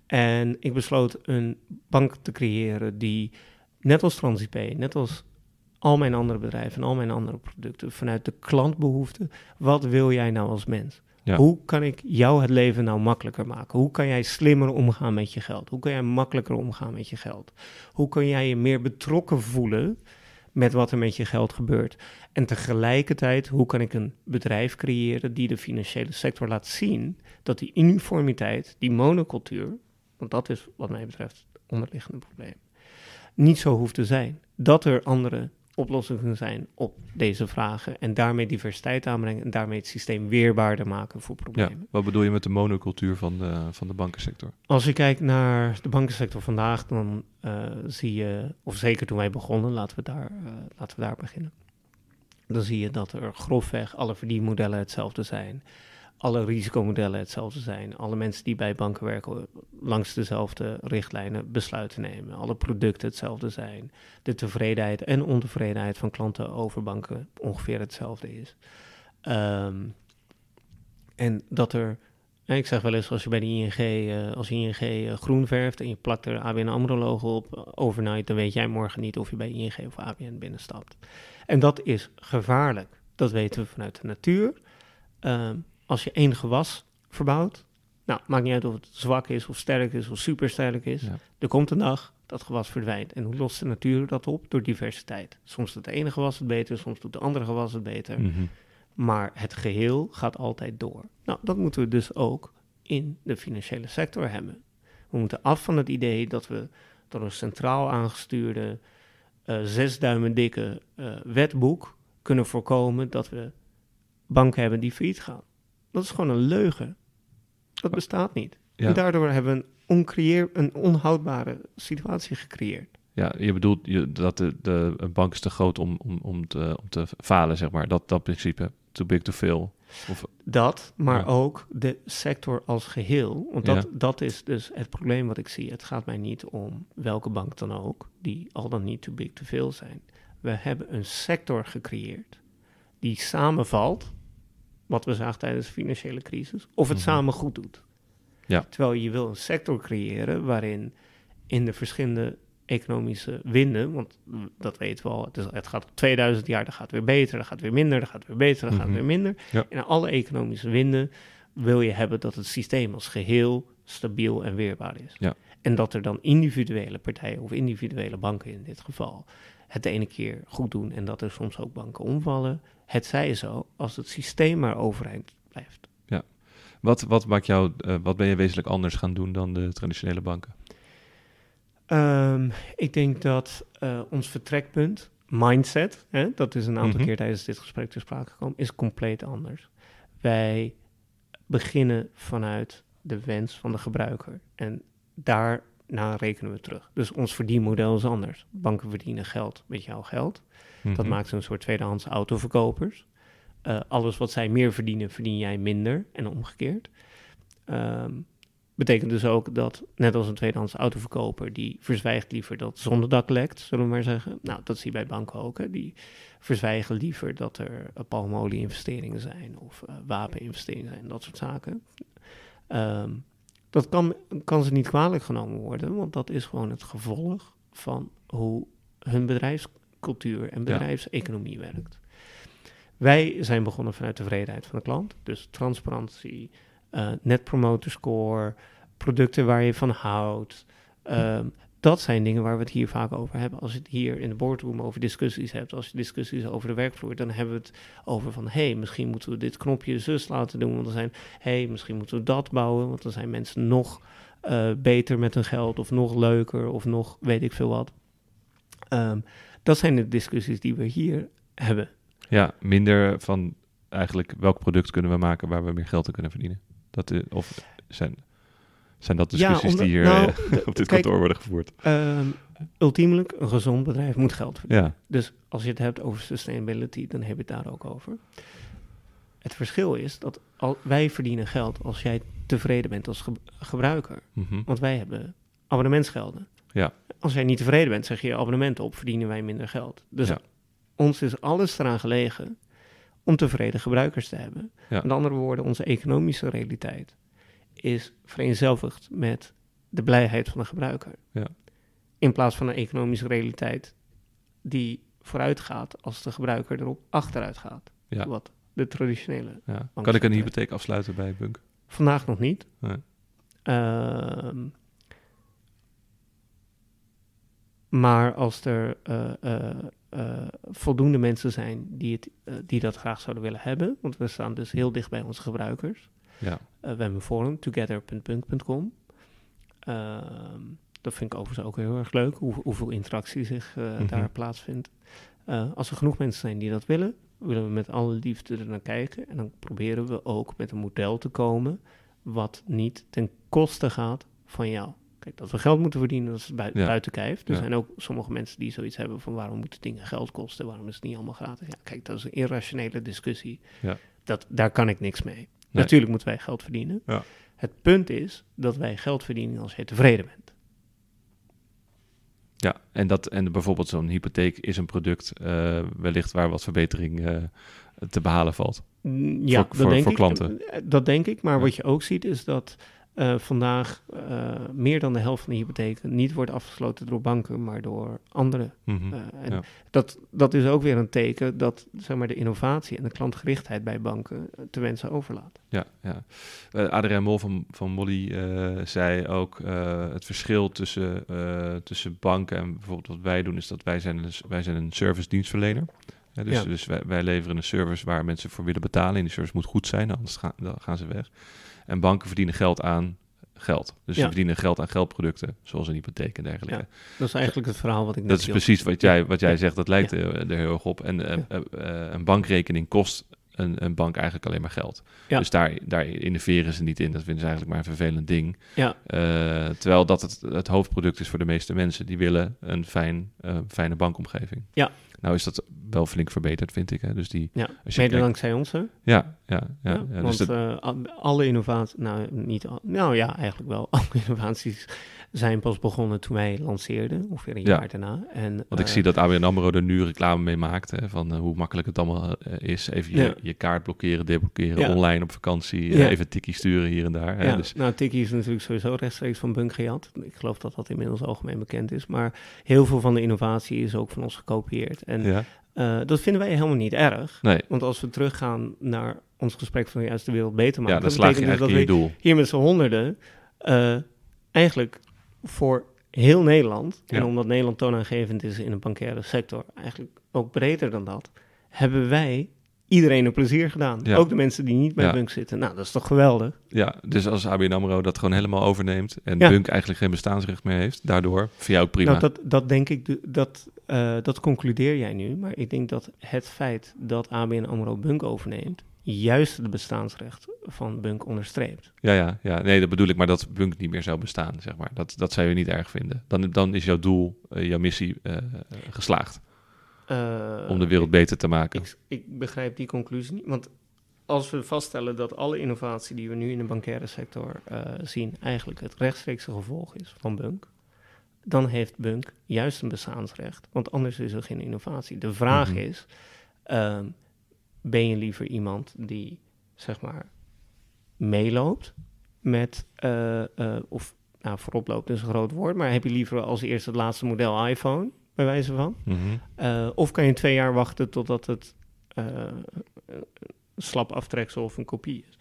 En ik besloot een bank te creëren die, net als TransIP, net als al mijn andere bedrijven en al mijn andere producten vanuit de klantbehoeften. Wat wil jij nou als mens? Ja. Hoe kan ik jou het leven nou makkelijker maken? Hoe kan jij slimmer omgaan met je geld? Hoe kan jij makkelijker omgaan met je geld? Hoe kan jij je meer betrokken voelen met wat er met je geld gebeurt? En tegelijkertijd, hoe kan ik een bedrijf creëren die de financiële sector laat zien dat die uniformiteit, die monocultuur, want dat is wat mij betreft het onderliggende probleem, niet zo hoeft te zijn. Dat er andere oplossingen zijn op deze vragen. En daarmee diversiteit aanbrengen en daarmee het systeem weerbaarder maken voor problemen. Ja, wat bedoel je met de monocultuur van de, van de bankensector? Als je kijkt naar de bankensector vandaag, dan uh, zie je, of zeker toen wij begonnen, laten we, daar, uh, laten we daar beginnen. Dan zie je dat er grofweg alle verdienmodellen hetzelfde zijn alle risicomodellen hetzelfde zijn. Alle mensen die bij banken werken langs dezelfde richtlijnen besluiten nemen. Alle producten hetzelfde zijn. De tevredenheid en ontevredenheid van klanten over banken ongeveer hetzelfde is. Um, en dat er, ik zeg wel eens als je bij de ING, uh, als ING uh, groen verft en je plakt er ABN AMRO logo op overnight, dan weet jij morgen niet of je bij ING of ABN binnenstapt. En dat is gevaarlijk. Dat weten we vanuit de natuur. Um, als je één gewas verbouwt, nou, maakt niet uit of het zwak is of sterk is of supersterk is. Er komt een dag dat gewas verdwijnt. En hoe lost de natuur dat op? Door diversiteit. Soms doet de ene gewas het beter, soms doet de andere gewas het beter. Mm-hmm. Maar het geheel gaat altijd door. Nou, dat moeten we dus ook in de financiële sector hebben. We moeten af van het idee dat we door een centraal aangestuurde, uh, zes duimen dikke uh, wetboek kunnen voorkomen dat we banken hebben die failliet gaan. Dat is gewoon een leugen. Dat bestaat niet. Ja. En daardoor hebben we een, oncreëer, een onhoudbare situatie gecreëerd. Ja, je bedoelt je, dat de, de een bank is te groot om, om, om, te, om te falen, zeg maar. Dat, dat principe. Too big to fail. Of, Dat, maar Ja. ook de sector als geheel. Want dat, Ja. dat is dus het probleem wat ik zie. Het gaat mij niet om welke bank dan ook, die al dan niet too big to fail zijn. We hebben een sector gecreëerd die samenvalt, wat we zagen tijdens de financiële crisis, of het Mhm. samen goed doet. Ja. Terwijl je wil een sector creëren waarin in de verschillende economische winden, want dat weten we al, het, is, het gaat 2000 jaar, dat gaat weer beter, dat gaat weer minder, dat gaat weer beter, dat gaat Mhm. weer minder. Ja. In alle economische winden wil je hebben dat het systeem als geheel stabiel en weerbaar is. Ja. En dat er dan individuele partijen of individuele banken in dit geval het de ene keer goed doen en dat er soms ook banken omvallen. Het zij zo, als het systeem maar overeind blijft. wat, wat, maakt jou, eh, wat ben je wezenlijk anders gaan doen dan de traditionele banken? Ehm, ik denk dat eh, ons vertrekpunt, mindset, hè, dat is een aantal Mhm. keer tijdens dit gesprek ter sprake gekomen, is compleet anders. Wij beginnen vanuit de wens van de gebruiker en daarna rekenen we terug. Dus ons verdienmodel is anders. Banken verdienen geld met jouw geld. Dat Mhm. maakt ze een soort tweedehands autoverkopers. Eh, alles wat zij meer verdienen, verdien jij minder en omgekeerd. Ehm, betekent dus ook dat, net als een tweedehands autoverkoper, die verzwijgt liever dat zonnedak lekt, zullen we maar zeggen. Nou, dat zie je bij banken ook. Hè. Die verzwijgen liever dat er palmolie-investeringen zijn of uh, wapeninvesteringen zijn, dat soort zaken. Ehm, dat kan, kan ze niet kwalijk genomen worden, want dat is gewoon het gevolg van hoe hun bedrijfscultuur en bedrijfseconomie werkt. Wij zijn begonnen vanuit tevredenheid van de klant, dus transparantie, uh, net promoter score, producten waar je van houdt. Um, dat zijn dingen waar we het hier vaak over hebben. Als je het hier in de boardroom over discussies hebt, als je discussies over de werkvloer, dan hebben we het over van, hé, hey, misschien moeten we dit knopje zus laten doen, want dan zijn, hé, hey, misschien moeten we dat bouwen, want dan zijn mensen nog uh, beter met hun geld, of nog leuker, of nog weet ik veel wat. Um, dat zijn de discussies die we hier hebben. Ja, minder van eigenlijk welk product kunnen we maken waar we meer geld aan kunnen verdienen. Dat, uh, of zijn, zijn dat discussies ja, omdat, die hier nou, uh, op dit kijk, kantoor worden gevoerd? Um, ultiemelijk, een gezond bedrijf moet geld verdienen. Ja. Dus als je het hebt over sustainability, dan heb je het daar ook over. Het verschil is dat al, wij verdienen geld als jij tevreden bent als ge gebruiker. Mm -hmm. Want wij hebben abonnementsgelden. Ja. Als jij niet tevreden bent, zeg je je abonnement op, verdienen wij minder geld. Dus ja. ons is alles eraan gelegen om tevreden gebruikers te hebben. Met andere woorden, onze economische realiteit is vereenzelvigd met de blijheid van de gebruiker. Ja. In plaats van een economische realiteit die vooruit gaat als de gebruiker erop achteruit gaat. Ja. Wat de traditionele. Ja. Kan ik een hypotheek afsluiten bij Bunk? Vandaag nog niet. Nee. Uh, maar als er uh, uh, voldoende mensen zijn die, het, die dat graag zouden willen hebben, want we staan dus heel dicht bij onze gebruikers. Ja. We hebben een forum, together.punk.com. Ehm, dat vind ik overigens ook heel erg leuk, hoe, hoeveel interactie zich mm -hmm. daar plaatsvindt. Uh, als er genoeg mensen zijn die dat willen, willen we met alle liefde er naar kijken. En dan proberen we ook met een model te komen wat niet ten koste gaat van jou. Kijk, dat we geld moeten verdienen, dat is bui ja. buiten kijf. Er ja. zijn ook sommige mensen die zoiets hebben van waarom moeten dingen geld kosten, waarom is het niet allemaal gratis? Ja, kijk, dat is een irrationele discussie. Ja. Dat, daar kan ik niks mee. Nee. Natuurlijk moeten wij geld verdienen. Ja. Het punt is dat wij geld verdienen als jij tevreden bent. Ja, en, dat, en bijvoorbeeld zo'n hypotheek is een product uh, wellicht waar wat verbetering uh, te behalen valt. Mm, Ja, voor, dat voor, denk voor ik. klanten. Dat denk ik, maar Ja. wat je ook ziet is dat uh, vandaag uh, meer dan de helft van de hypotheken niet wordt afgesloten door banken, maar door anderen. Mm -hmm. Uh, en ja. dat, dat is ook weer een teken dat zeg maar, de innovatie en de klantgerichtheid bij banken te wensen overlaat. Ja, ja. Adrien Mol van, van Molly zei ook het verschil tussen, tussen banken en bijvoorbeeld wat wij doen, is dat wij zijn een, wij zijn een service dienstverlener. Ja, dus dus wij, wij leveren een service waar mensen voor willen betalen. En die service moet goed zijn, anders gaan, dan gaan ze weg. En banken verdienen geld aan geld. Dus Ja. ze verdienen geld aan geldproducten, zoals een hypotheek en dergelijke. Ja, Dat is eigenlijk het verhaal wat ik net Dat is precies wat jij, wat jij zegt, dat lijkt er, er heel erg op. En eh, eh, eh, een bankrekening kost een, een bank eigenlijk alleen maar geld. Ja. Dus daar, daar innoveren ze niet in. Dat vinden ze eigenlijk maar een vervelend ding. Ja. Eh, terwijl dat het, het hoofdproduct is voor de meeste mensen. Die willen een fijn, eh, fijne bankomgeving. Ja. Nou is dat wel flink verbeterd, vind ik. Hè? Dus die, Ja, als je mede kijkt- dankzij ons, hè? ja, ja, ja, Ja, ja, dus want dat- al- alle innovaties, nou niet, al- nou ja, eigenlijk wel, alle innovaties zijn pas begonnen toen wij lanceerden, ongeveer een Ja. jaar daarna. En, Want ik eh, zie dat ABN AMRO er nu reclame mee maakt. Hè, van eh, hoe makkelijk het allemaal eh, is. Even je, Ja. je kaart blokkeren, deblokkeren, Ja. online op vakantie. even tikkie sturen hier en daar. Hè, Ja, dus, nou, Tiki is natuurlijk sowieso rechtstreeks van Bunk gejat. Ik geloof dat dat inmiddels algemeen bekend is. Maar heel veel van de innovatie is ook van ons gekopieerd. En dat vinden wij helemaal niet erg. Nee, Want als we teruggaan naar ons gesprek van juist de wereld beter maken... ja, dan slaag je dus dat je we doel. hier met z'n honderden eigenlijk voor heel Nederland... en Ja. omdat Nederland toonaangevend is in de bankaire sector... eigenlijk ook breder dan dat... hebben wij iedereen een plezier gedaan. Ja. Ook de mensen die niet bij Ja. Bunk zitten. Nou, dat is toch geweldig? Ja, dus als ABN AMRO dat gewoon helemaal overneemt... en Ja. Bunk eigenlijk geen bestaansrecht meer heeft... daardoor, vind jij ook prima. Nou, dat, dat denk ik, dat, eh, dat concludeer jij nu. Maar ik denk dat het feit dat ABN AMRO Bunk overneemt... juist het bestaansrecht van Bunk onderstreept. Ja, ja, ja, nee, dat bedoel ik, maar dat Bunk niet meer zou bestaan, zeg maar. Dat, dat zou je niet erg vinden. Dan, dan is jouw doel, eh, jouw missie eh, geslaagd. Eh, om de wereld beter te maken. Ik, ik begrijp die conclusie niet. Want als we vaststellen dat alle innovatie die we nu in de bankaire sector zien... eigenlijk het rechtstreekse gevolg is van Bunk... dan heeft Bunk juist een bestaansrecht. Want anders is er geen innovatie. De vraag Mhm. is, ehm, ben je liever iemand die, zeg maar, meeloopt met... eh, eh, of nou, voorop loopt is een groot woord... maar heb je liever als eerste het laatste model iPhone, bij wijze van... Mhm. Uh, of kan je twee jaar wachten totdat het een slap aftreksel of een kopie is.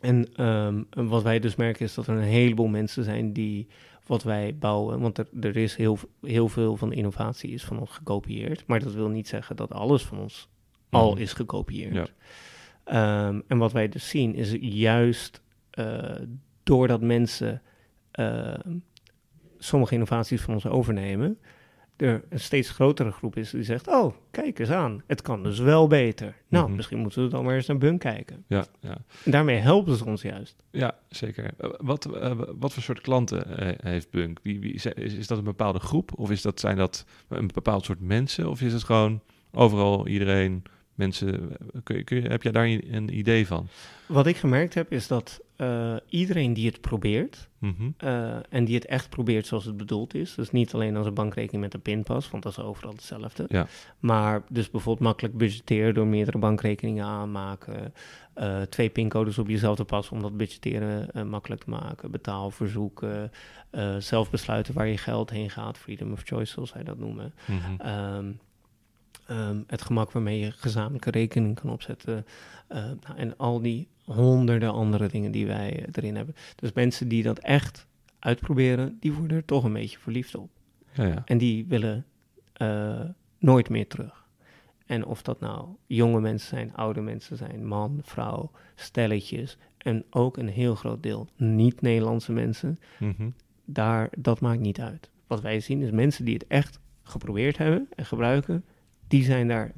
En um, wat wij dus merken is dat er een heleboel mensen zijn die wat wij bouwen, want er, er is heel, heel veel van innovatie is van ons gekopieerd, maar dat wil niet zeggen dat alles van ons mm. al is gekopieerd. Ja. Um, en wat wij dus zien is juist uh, doordat mensen uh, sommige innovaties van ons overnemen, er een steeds grotere groep is die zegt: Oh, kijk eens aan, het kan dus wel beter. Nou, mm-hmm. misschien moeten we dan maar eens naar Bunk kijken. Ja, ja. En daarmee helpen ze ons juist. Ja, zeker. Wat, uh, wat voor soort klanten uh, heeft Bunk? Wie, wie, is, is, dat een bepaalde groep? Of is dat, zijn dat een bepaald soort mensen? Of is het gewoon overal iedereen, mensen? Kun je, kun je, heb jij daar een idee van? Wat ik gemerkt heb is dat uh, iedereen die het probeert, mm-hmm. uh, en die het echt probeert zoals het bedoeld is, dus niet alleen als een bankrekening met een pinpas, want dat is overal hetzelfde, ja. maar dus bijvoorbeeld makkelijk budgetteren door meerdere bankrekeningen aanmaken, uh, twee pincodes op jezelf te passen om dat budgetteren makkelijk te maken, betaalverzoeken, zelf besluiten waar je geld heen gaat, freedom of choice zoals zij dat noemen. Mm-hmm. Um, Um, het gemak waarmee je gezamenlijke rekening kan opzetten. Uh, nou, en al die honderden andere dingen die wij uh, erin hebben. Dus mensen die dat echt uitproberen, die worden er toch een beetje verliefd op. Ja, ja. En die willen uh, nooit meer terug. En of dat nou jonge mensen zijn, oude mensen zijn, man, vrouw, stelletjes. En ook een heel groot deel niet-Nederlandse mensen. Mm-hmm. Daar, dat maakt niet uit. Wat wij zien is mensen die het echt geprobeerd hebben en gebruiken die zijn daar,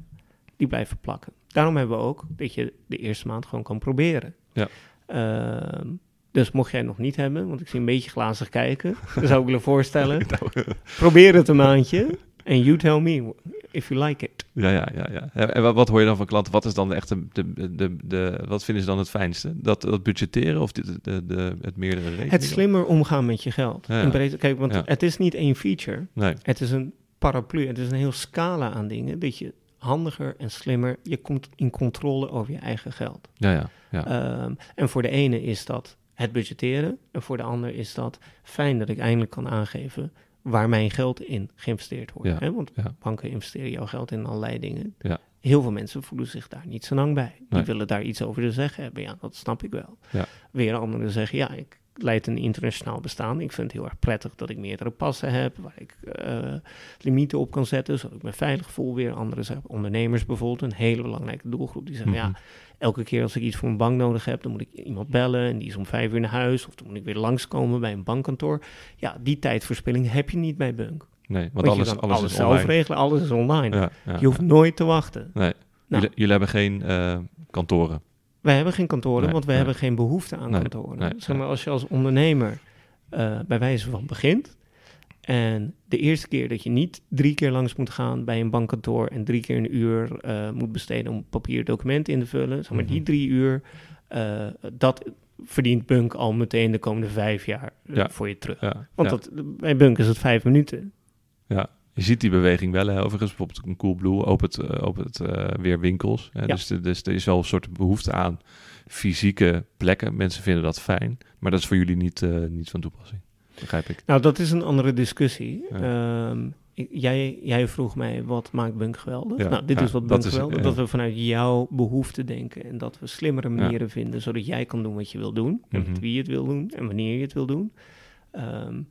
die blijven plakken. Daarom hebben we ook dat je de eerste maand gewoon kan proberen. Ja. Uh, dus mocht jij het nog niet hebben, want ik zie een beetje glazig kijken, dan zou ik willen voorstellen, probeer het een maandje en you tell me if you like it. Ja, ja, ja. ja. En wat, hoor je dan van klanten? Wat is dan echt de, de, de, de, wat vinden ze dan het fijnste? Dat, dat budgetteren of de, de, de, het meerdere rekeningen? Het slimmer omgaan met je geld. Ja, ja. In kijk, want Ja. het is niet één feature, Nee. het is een paraplu. Het is een heel scala aan dingen. Dat je handiger en slimmer, je komt in controle over je eigen geld. Ja, ja. ja. Um, en voor de ene is dat het budgetteren. En voor de ander is dat fijn dat ik eindelijk kan aangeven waar mijn geld in geïnvesteerd wordt. Ja, Hè? Want ja. banken investeren jouw geld in allerlei dingen. Ja. Heel veel mensen voelen zich daar niet zo lang bij. Die Nee. willen daar iets over te zeggen hebben. Ja, dat snap ik wel. Ja. Weer anderen zeggen, ja, ik leid een internationaal bestaan. Ik vind het heel erg prettig dat ik meerdere passen heb, waar ik uh, limieten op kan zetten, zodat ik me veilig voel weer. Anderen zijn ondernemers bijvoorbeeld, een hele belangrijke doelgroep, die zeggen, ja, Mhm. elke keer als ik iets voor een bank nodig heb, dan moet ik iemand bellen en die is om vijf uur naar huis, of dan moet ik weer langskomen bij een bankkantoor. Ja, die tijdverspilling heb je niet bij Bunk. Nee, want Want alles, alles, alles is zelf online. regelen, alles is online. Ja, ja, Je hoeft ja. nooit te wachten. Nee. Nou. Jullie, jullie hebben geen eh, kantoren. Wij hebben geen kantoren, Nee, want we nee. hebben geen behoefte aan Nee, kantoren. zeg maar, als je als ondernemer eh, bij wijze van begint en de eerste keer dat je niet drie keer langs moet gaan bij een bankkantoor en drie keer een uur eh, moet besteden om papier documenten in te vullen, zeg maar die Mhm. drie uur, eh, dat verdient Bunk al meteen de komende vijf jaar Ja. voor je terug. Ja, Want ja, dat, bij Bunk is het vijf minuten. ja. Je ziet die beweging wel, hè, overigens. Bijvoorbeeld een Coolblue opent, eh, opent eh, weer winkels. Hè. Ja. Dus, de- dus er is wel een soort behoefte aan fysieke plekken. Mensen vinden dat fijn. Maar dat is voor jullie niet, eh, niet van toepassing. Begrijp ik. Nou, dat is een andere discussie. Ja. Ehm, jij, jij vroeg mij, wat maakt Bunk geweldig? Ja, nou, dit is wat Bunk geweldig. Dat we vanuit jouw behoefte denken en dat we slimmere manieren vinden, zodat jij kan doen wat je wil doen. En Mhm. met wie je het wil doen en wanneer je het wil doen. Ehm,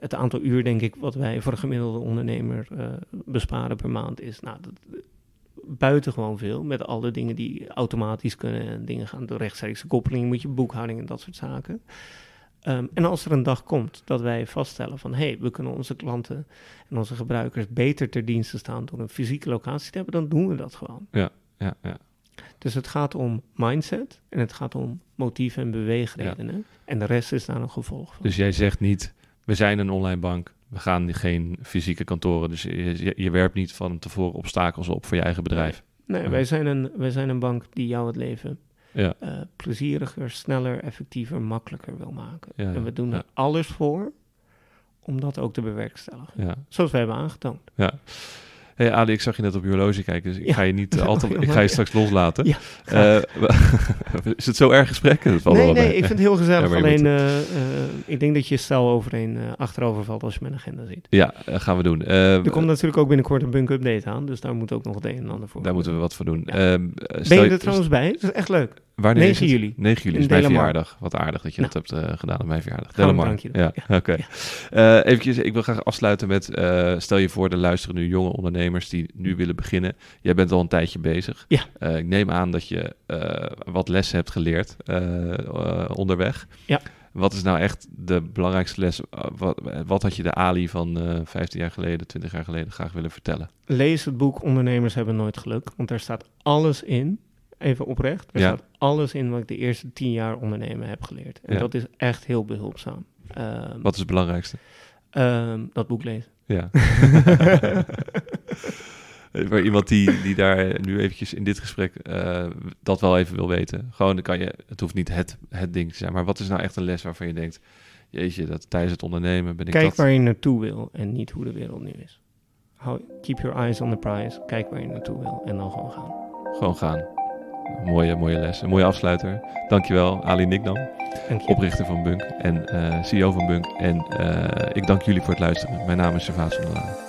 het aantal uur, denk ik, wat wij voor een gemiddelde ondernemer eh, besparen per maand is, nou, dat, buitengewoon veel. Met alle dingen die automatisch kunnen en dingen gaan. De rechtstreekse koppeling moet je boekhouding en dat soort zaken. Ehm, en als er een dag komt dat wij vaststellen van hé, hey, we kunnen onze klanten en onze gebruikers beter ter dienste staan door een fysieke locatie te hebben, dan doen we dat gewoon. Ja, ja. Dus het gaat om mindset en het gaat om motieven en beweegredenen. En de rest is daar een gevolg van. Dus jij zegt niet, we zijn een online bank. We gaan geen fysieke kantoren. Dus je, je, werpt niet van tevoren obstakels op voor je eigen bedrijf. nee, wij, zijn een, wij zijn een bank die jou het leven Ja, eh, plezieriger, sneller, effectiever, makkelijker wil maken. Ja, en we doen er alles voor om dat ook te bewerkstelligen. Zoals we hebben aangetoond. ja. Hey Ali, ik zag je net op je horloge kijken, dus ik Ja. ga je niet eh, al te- Ja, ik ga je straks loslaten. Ja, Eh, is het zo erg gesprek? Dat nee, nee, mee. ik vind het heel gezellig. Ja, alleen, moet- eh, ik denk dat je stel overeen achterover valt als je mijn agenda ziet. Ja, gaan we doen. Er komt natuurlijk ook binnenkort een bunk update aan, dus daar moet ook nog het een en ander voor. daar moeten we wat voor doen. Ehm, eh, ben je er trouwens bij? Dat is echt leuk. Wanneer 9 is het? juli. 9 juli is mijn verjaardag. Wat aardig dat je Nou. dat hebt eh, gedaan op mijn verjaardag. Delamar. drankje doen. Ja, oké. Eh, eventjes, ik wil graag afsluiten met... eh, stel je voor, er luisteren nu jonge ondernemers die nu willen beginnen. Jij bent al een tijdje bezig. Ja. Ik neem aan dat je wat lessen hebt geleerd onderweg. Ja. Wat is nou echt de belangrijkste les? Wat, wat had je de Ali van eh 15 jaar geleden, 20 jaar geleden graag willen vertellen? Lees het boek Ondernemers hebben nooit geluk, want daar staat alles in. Even oprecht. Er Ja. staat alles in wat ik de eerste 10 jaar ondernemen heb geleerd. En Ja. dat is echt heel behulpzaam. Ehm, Wat is het belangrijkste? ehm, dat boek lezen. Ja. Voor iemand die, die daar nu eventjes in dit gesprek eh, dat wel even wil weten. Gewoon, dan kan je, het hoeft niet het, het ding te zijn. Maar wat is nou echt een les waarvan je denkt... Jeetje, dat tijdens het ondernemen ben ik Kijk dat... waar je naartoe wil en niet hoe de wereld nu is. Keep your eyes on the prize. Kijk waar je naartoe wil en dan gewoon gaan. Gewoon gaan. Mooie, mooie les. Een mooie afsluiter. Dankjewel, Ali Nikdam, oprichter van Bunk en eh, CEO van Bunk. En eh, ik dank jullie voor het luisteren. Mijn naam is Servaas van der Laan.